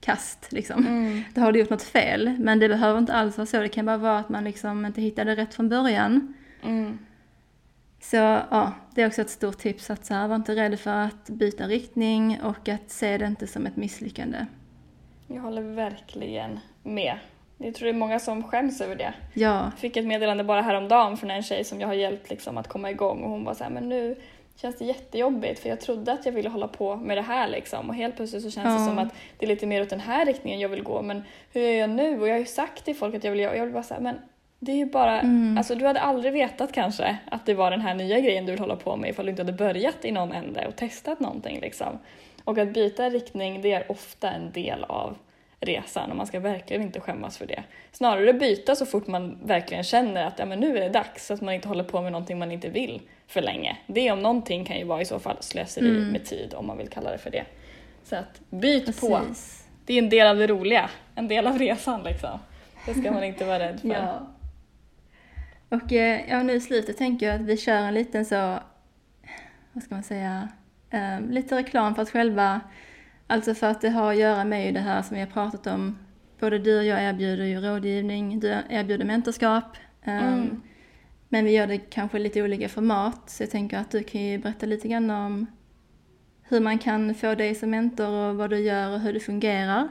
kast liksom. Mm. Då har du gjort något fel. Men det behöver inte alls vara så. Det kan bara vara att man liksom inte hittade rätt från början. Mm. Så ja, det är också ett stort tips att så här, var inte rädd för att byta riktning och att se det inte som ett misslyckande. Jag håller verkligen med. Jag tror det är många som skäms över det. Ja, Jag fick ett meddelande bara häromdagen från en tjej som jag har hjälpt liksom att komma igång och hon var så här, men nu känns det jättejobbigt för jag trodde att jag ville hålla på med det här liksom och helt plötsligt så känns det Ja. som att det är lite mer åt den här riktningen jag vill gå men hur gör jag nu? Och jag har ju sagt till folk att jag vill göra och jag vill bara säga men det är ju bara, Mm. alltså du hade aldrig vetat kanske att det var den här nya grejen du vill hålla på med ifall du inte hade börjat i någon ände och testat någonting liksom. Och att byta riktning det är ofta en del av resan och man ska verkligen inte skämmas för det. Snarare byta så fort man verkligen känner att ja, men nu är det dags, så att man inte håller på med någonting man inte vill för länge. Det om någonting kan ju vara i så fall slöseri Mm. med tid om man vill kalla det för det. Så att byt på. precis. Det är en del av det roliga, en del av resan liksom. Det ska man inte vara rädd för. Ja. Och eh, ja, nu i slutet tänker jag att vi kör en liten så, vad ska man säga, eh, lite reklam för oss själva. Alltså för att det har att göra med det här som vi har pratat om. Både du och jag erbjuder ju rådgivning, du erbjuder mentorskap. eh, Mm. Men vi gör det kanske lite olika format. Så jag tänker att du kan ju berätta lite grann om hur man kan få dig som mentor och vad du gör och hur det fungerar.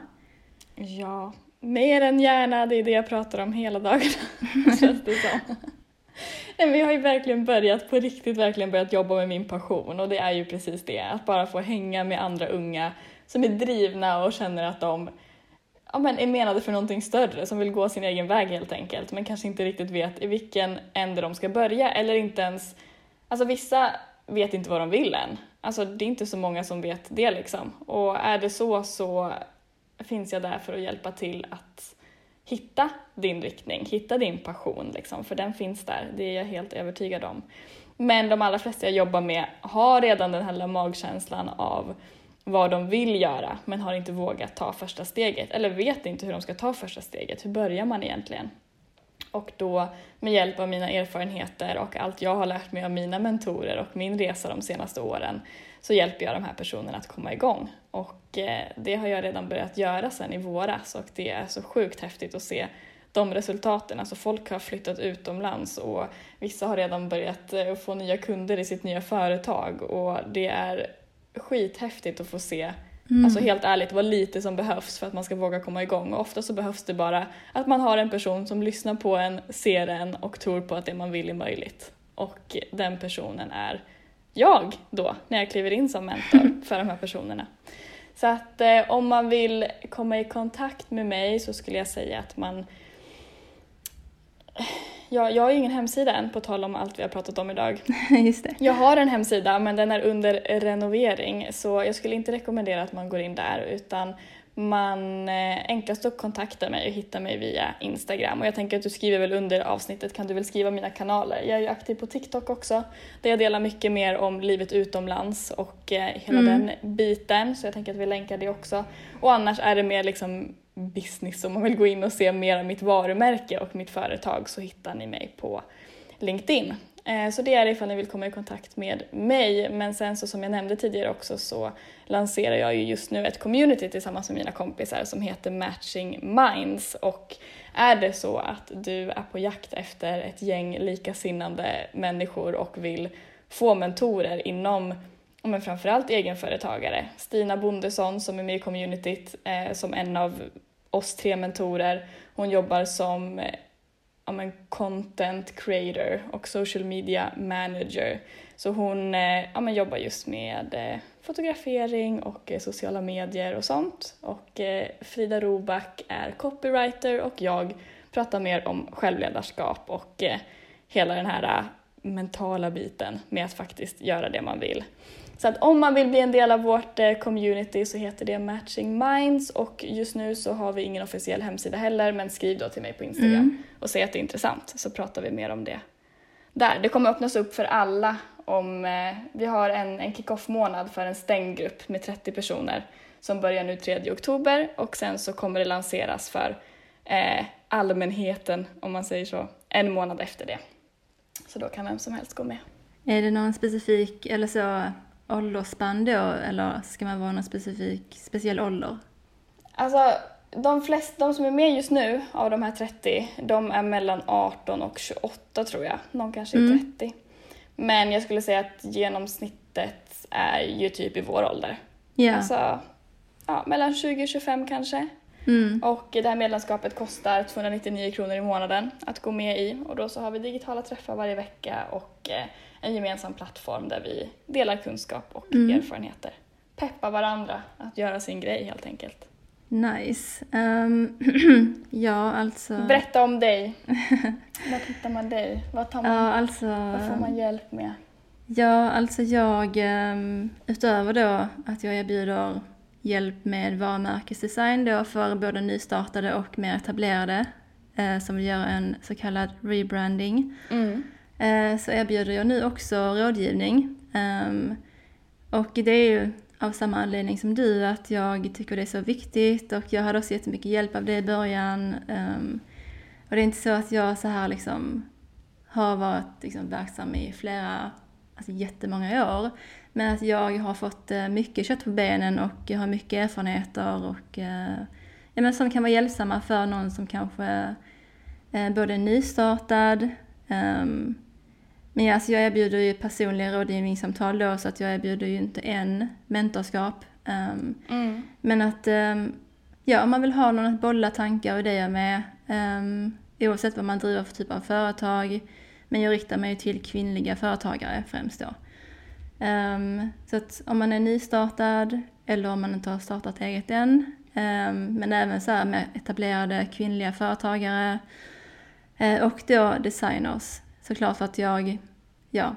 Ja, mer än gärna. Det är det jag pratar om hela dagarna, känns det som. Nej, men jag har ju verkligen börjat, på riktigt verkligen börjat jobba med min passion och det är ju precis det, att bara få hänga med andra unga som är drivna och känner att de ja, men är menade för någonting större, som vill gå sin egen väg helt enkelt, men kanske inte riktigt vet i vilken ände de ska börja eller inte ens... Alltså vissa vet inte vad de vill än. Alltså det är inte så många som vet det liksom. Och är det så så finns jag där för att hjälpa till att hitta din riktning, hitta din passion liksom, för den finns där, det är jag helt övertygad om. Men de allra flesta jag jobbar med har redan den här magkänslan av vad de vill göra men har inte vågat ta första steget eller vet inte hur de ska ta första steget. Hur börjar man egentligen? Och då med hjälp av mina erfarenheter och allt jag har lärt mig av mina mentorer och min resa de senaste åren så hjälper jag de här personerna att komma igång. Och eh, det har jag redan börjat göra sedan i våras och det är så sjukt häftigt att se de resultaten. Alltså folk har flyttat utomlands och vissa har redan börjat eh, få nya kunder i sitt nya företag och det är skithäftigt att få se Mm. Alltså helt ärligt, vad lite som behövs för att man ska våga komma igång. Och ofta så behövs det bara att man har en person som lyssnar på en, ser en och tror på att det man vill är möjligt. Och den personen är jag då, när jag kliver in som mentor för de här personerna. Så att eh, om man vill komma i kontakt med mig så skulle jag säga att man Ja, jag har ju ingen hemsida än på tal om allt vi har pratat om idag. Just det. Jag har en hemsida men den är under renovering så jag skulle inte rekommendera att man går in där utan man eh, enklast att kontakta mig och hitta mig via Instagram och jag tänker att du skriver väl under avsnittet kan du väl skriva mina kanaler. Jag är ju aktiv på TikTok också där jag delar mycket mer om livet utomlands och eh, hela Mm. den biten så jag tänker att vi länkar det också. Och annars är det mer liksom business om man vill gå in och se mer av mitt varumärke och mitt företag så hittar ni mig på LinkedIn. Eh, Så det är ifall ni vill komma i kontakt med mig. Men sen så som jag nämnde tidigare också så lanserar jag ju just nu ett community tillsammans med mina kompisar som heter Matching Minds. Och är det så att du är på jakt efter ett gäng likasinnande människor och vill få mentorer inom men framförallt egenföretagare. Stina Bondesson som är med i communityt eh, som en av oss tre mentorer. Hon jobbar som eh, ja, men content creator och social media manager. Så hon eh, ja, men jobbar just med eh, fotografering och sociala medier och sånt. Och Frida Roback är copywriter och jag pratar mer om självledarskap och hela den här mentala biten med att faktiskt göra det man vill. Så att om man vill bli en del av vårt eh, community så heter det Matching Minds och just nu så har vi ingen officiell hemsida heller men skriv då till mig på Instagram mm. och säg att det är intressant så pratar vi mer om det där. Det kommer öppnas upp för alla om eh, vi har en, en kick-off månad för en stängd grupp med 30 personer som börjar nu 3 oktober och sen så kommer det lanseras för eh, allmänheten om man säger så en månad efter det. Så då kan vem som helst gå med. Är det någon specifik eller så åldersspann då eller ska man vara någon specifik, speciell ålder? Alltså de, flesta, de som är med just nu av de här 30, de är mellan 18 och 28 tror jag. Någon kanske är mm. 30. Men jag skulle säga att genomsnittet är ju typ i vår ålder. Yeah. Alltså ja, mellan 20 och 25 kanske. Mm. Och det här medlemskapet kostar 299 kronor i månaden att gå med i och då så har vi digitala träffar varje vecka och eh, en gemensam plattform där vi delar kunskap och mm. erfarenheter. Peppar varandra att göra sin grej helt enkelt. Nice. Um, ja, alltså... Berätta om dig. Var hittar man dig? Vad, tar man, ja, alltså... vad får man hjälp med? Ja, alltså jag, um, utöver då att jag erbjuder hjälp med varumärkesdesign då för både nystartade och mer etablerade eh, som vill göra en så kallad rebranding. Mm. Eh, så erbjuder jag nu också rådgivning. Um, och det är ju av samma anledning som du, att jag tycker det är så viktigt och jag hade också jättemycket hjälp av det i början. Um, och det är inte så att jag så här liksom har varit liksom verksam i flera, alltså jättemånga år. Men att jag har fått eh, mycket kött på benen och jag har mycket erfarenheter och eh, ja, men som kan vara hjälpsamma för någon som kanske eh, både är nystartad um, men alltså jag erbjuder ju personliga rådgivningssamtal då så att jag erbjuder ju inte en mentorskap. Um, mm. Men att um, ja, om man vill ha någon att bolla tankar och idéer med um, oavsett vad man driver för typ av företag. Men jag riktar mig till kvinnliga företagare främst då. Så att om man är nystartad eller om man inte har startat eget än. Men även så här med etablerade kvinnliga företagare. Uh, och då designers. Såklart för att jag, ja,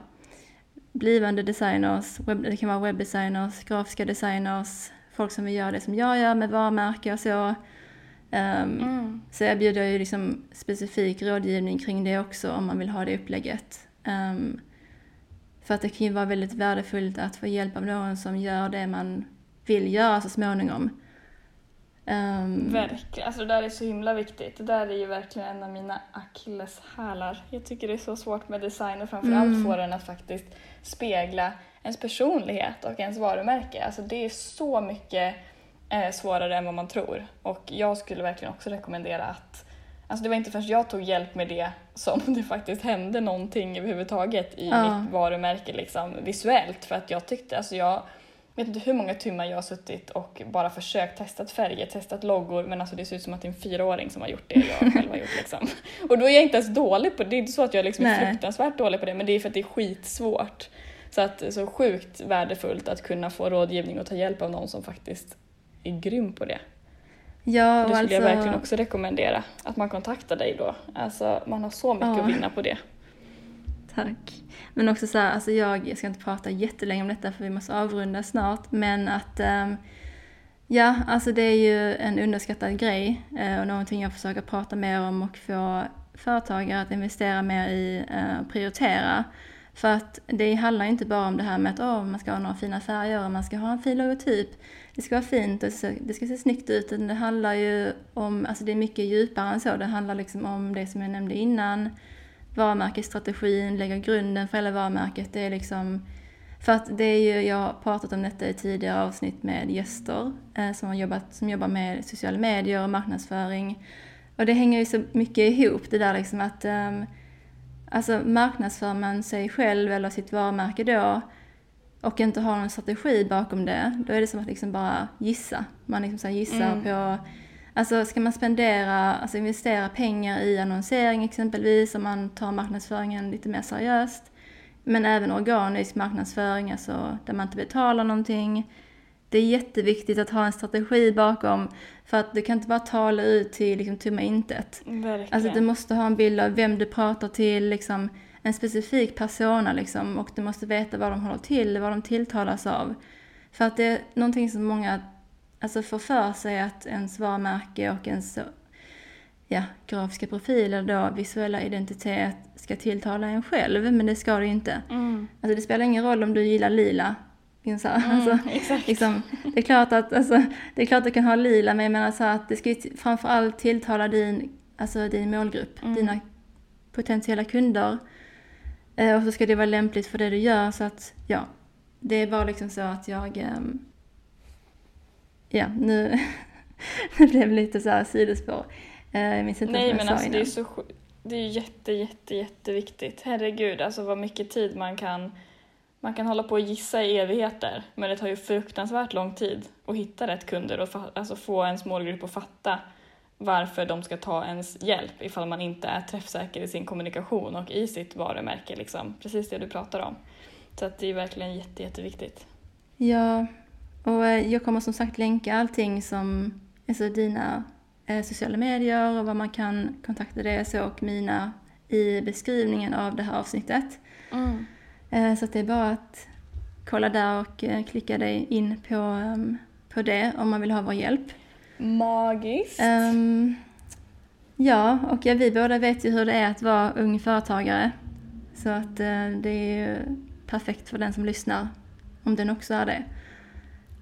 blivande designers, webb, det kan vara webbdesigners, grafiska designers, folk som vill göra det som jag gör med varumärke och så. Um, mm. Så erbjuder jag ju liksom specifik rådgivning kring det också om man vill ha det upplägget. Um, för att det kan ju vara väldigt värdefullt att få hjälp av någon som gör det man vill göra så småningom. Um, verkligen, alltså det där är så himla viktigt. Det där är ju verkligen en av mina akilleshälar. Jag tycker det är så svårt med design och framförallt mm. få den att faktiskt spegla ens personlighet och ens varumärke. Alltså det är så mycket eh, svårare än vad man tror. Och jag skulle verkligen också rekommendera att Alltså det var inte förrän jag tog hjälp med det som det faktiskt hände någonting överhuvudtaget i ja. mitt varumärke liksom, visuellt. För att jag tyckte, alltså jag vet inte hur många timmar jag har suttit och bara försökt testat färger, testat loggor men alltså det ser ut som att det är en fyraåring som har gjort det jag själv har gjort. Liksom. Och då är jag inte ens dålig på det, det är inte så att jag liksom är fruktansvärt dålig på det men det är för att det är skitsvårt. Så att så sjukt värdefullt att kunna få rådgivning och ta hjälp av någon som faktiskt är grym på det. Ja, det skulle alltså... jag verkligen också rekommendera, att man kontaktar dig då. Alltså man har så mycket ja. att vinna på det. Tack. Men också så här, alltså jag, jag ska inte prata jättelänge om detta för vi måste avrunda snart, men att um, ja, alltså det är ju en underskattad grej uh, och någonting jag försöker prata mer om och få företagare att investera mer i uh, och prioritera. För att det handlar inte bara om det här med att oh, man ska ha några fina färger och man ska ha en fin logotyp. Det ska vara fint och det ska se snyggt ut. Det handlar ju om, alltså det är mycket djupare än så. Det handlar liksom om det som jag nämnde innan varumärkesstrategin, lägga grunden för hela varumärket. Det är liksom, för att det är ju, jag har pratat om detta i tidigare avsnitt med gäster eh, som, har jobbat, som jobbar med sociala medier och marknadsföring. Och det hänger ju så mycket ihop det där liksom att um, alltså marknadsför man sig själv eller sitt varumärke då och inte har någon strategi bakom det, då är det som att liksom bara gissa. Man liksom så gissar mm. på Alltså ska man spendera, alltså investera pengar i annonsering exempelvis, om man tar marknadsföringen lite mer seriöst. Men även organisk marknadsföring, alltså där man inte betalar någonting. Det är jätteviktigt att ha en strategi bakom, för att du kan inte bara tala ut till liksom, tomma intet. Verkligen. Alltså du måste ha en bild av vem du pratar till, liksom, en specifik persona liksom, och du måste veta vad de håller till, vad de tilltalas av. För att det är någonting som många alltså, får för sig att ens varumärke och ens ja, grafiska profil eller då visuella identitet ska tilltala en själv, men det ska det ju inte. Mm. Alltså det spelar ingen roll om du gillar lila. Så, Mm, alltså, exakt. liksom, det, är klart att, alltså, det är klart att du kan ha lila, men jag menar så att det ska ju framförallt tilltala din, alltså din målgrupp, Mm. dina potentiella kunder. Eh, och så ska det vara lämpligt för det du gör, så att ja, det är bara liksom så att jag, ehm, ja, nu, nu blev det lite så här sidospår. Eh, jag minns inte Nej vad jag men sa alltså det är innan. så det är jätte, jätte, jätteviktigt. Herregud, alltså vad mycket tid man kan man kan hålla på och gissa i evigheter, men det tar ju fruktansvärt lång tid att hitta rätt kunder och alltså få ens målgrupp att fatta varför de ska ta ens hjälp ifall man inte är träffsäker i sin kommunikation och i sitt varumärke. Liksom. Precis det du pratar om. Så att det är verkligen jätte, jätteviktigt. Ja, och eh, jag kommer som sagt länka allting som, alltså dina eh, sociala medier och vad man kan kontakta dig så och mina i beskrivningen av det här avsnittet. Eh, så det är bara att kolla där och klicka dig in på, ehm, på det om man vill ha vår hjälp. Magiskt! Ehm, ja, och ja, vi båda vet ju hur det är att vara ung företagare. Så att det är ju perfekt för den som lyssnar, om den också är det.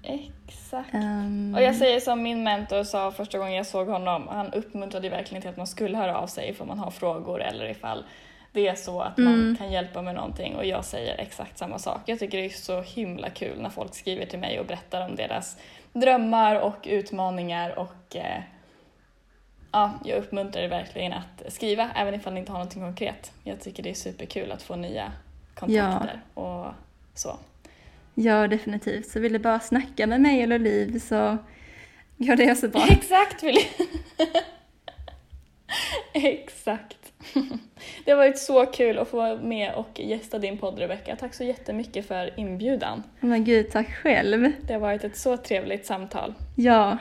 Exakt. Ehm, Och jag säger som min mentor sa första gången jag såg honom, han uppmuntrade verkligen till att man skulle höra av sig ifall man har frågor eller ifall det är så att man Mm. kan hjälpa med någonting och jag säger exakt samma sak. Jag tycker det är så himla kul när folk skriver till mig och berättar om deras drömmar och utmaningar och eh, ja, jag uppmuntrar er verkligen att skriva även ifall ni inte har någonting konkret. Jag tycker det är superkul att få nya kontakter och så. Ja, definitivt. Så vill du bara snacka med mig eller Liv så går det så bra. Exakt vill. Exakt. Det har varit så kul att få vara med och gästa din podd Rebecka. Tack så jättemycket för inbjudan. Men gud, tack själv. Det har varit ett så trevligt samtal. Ja,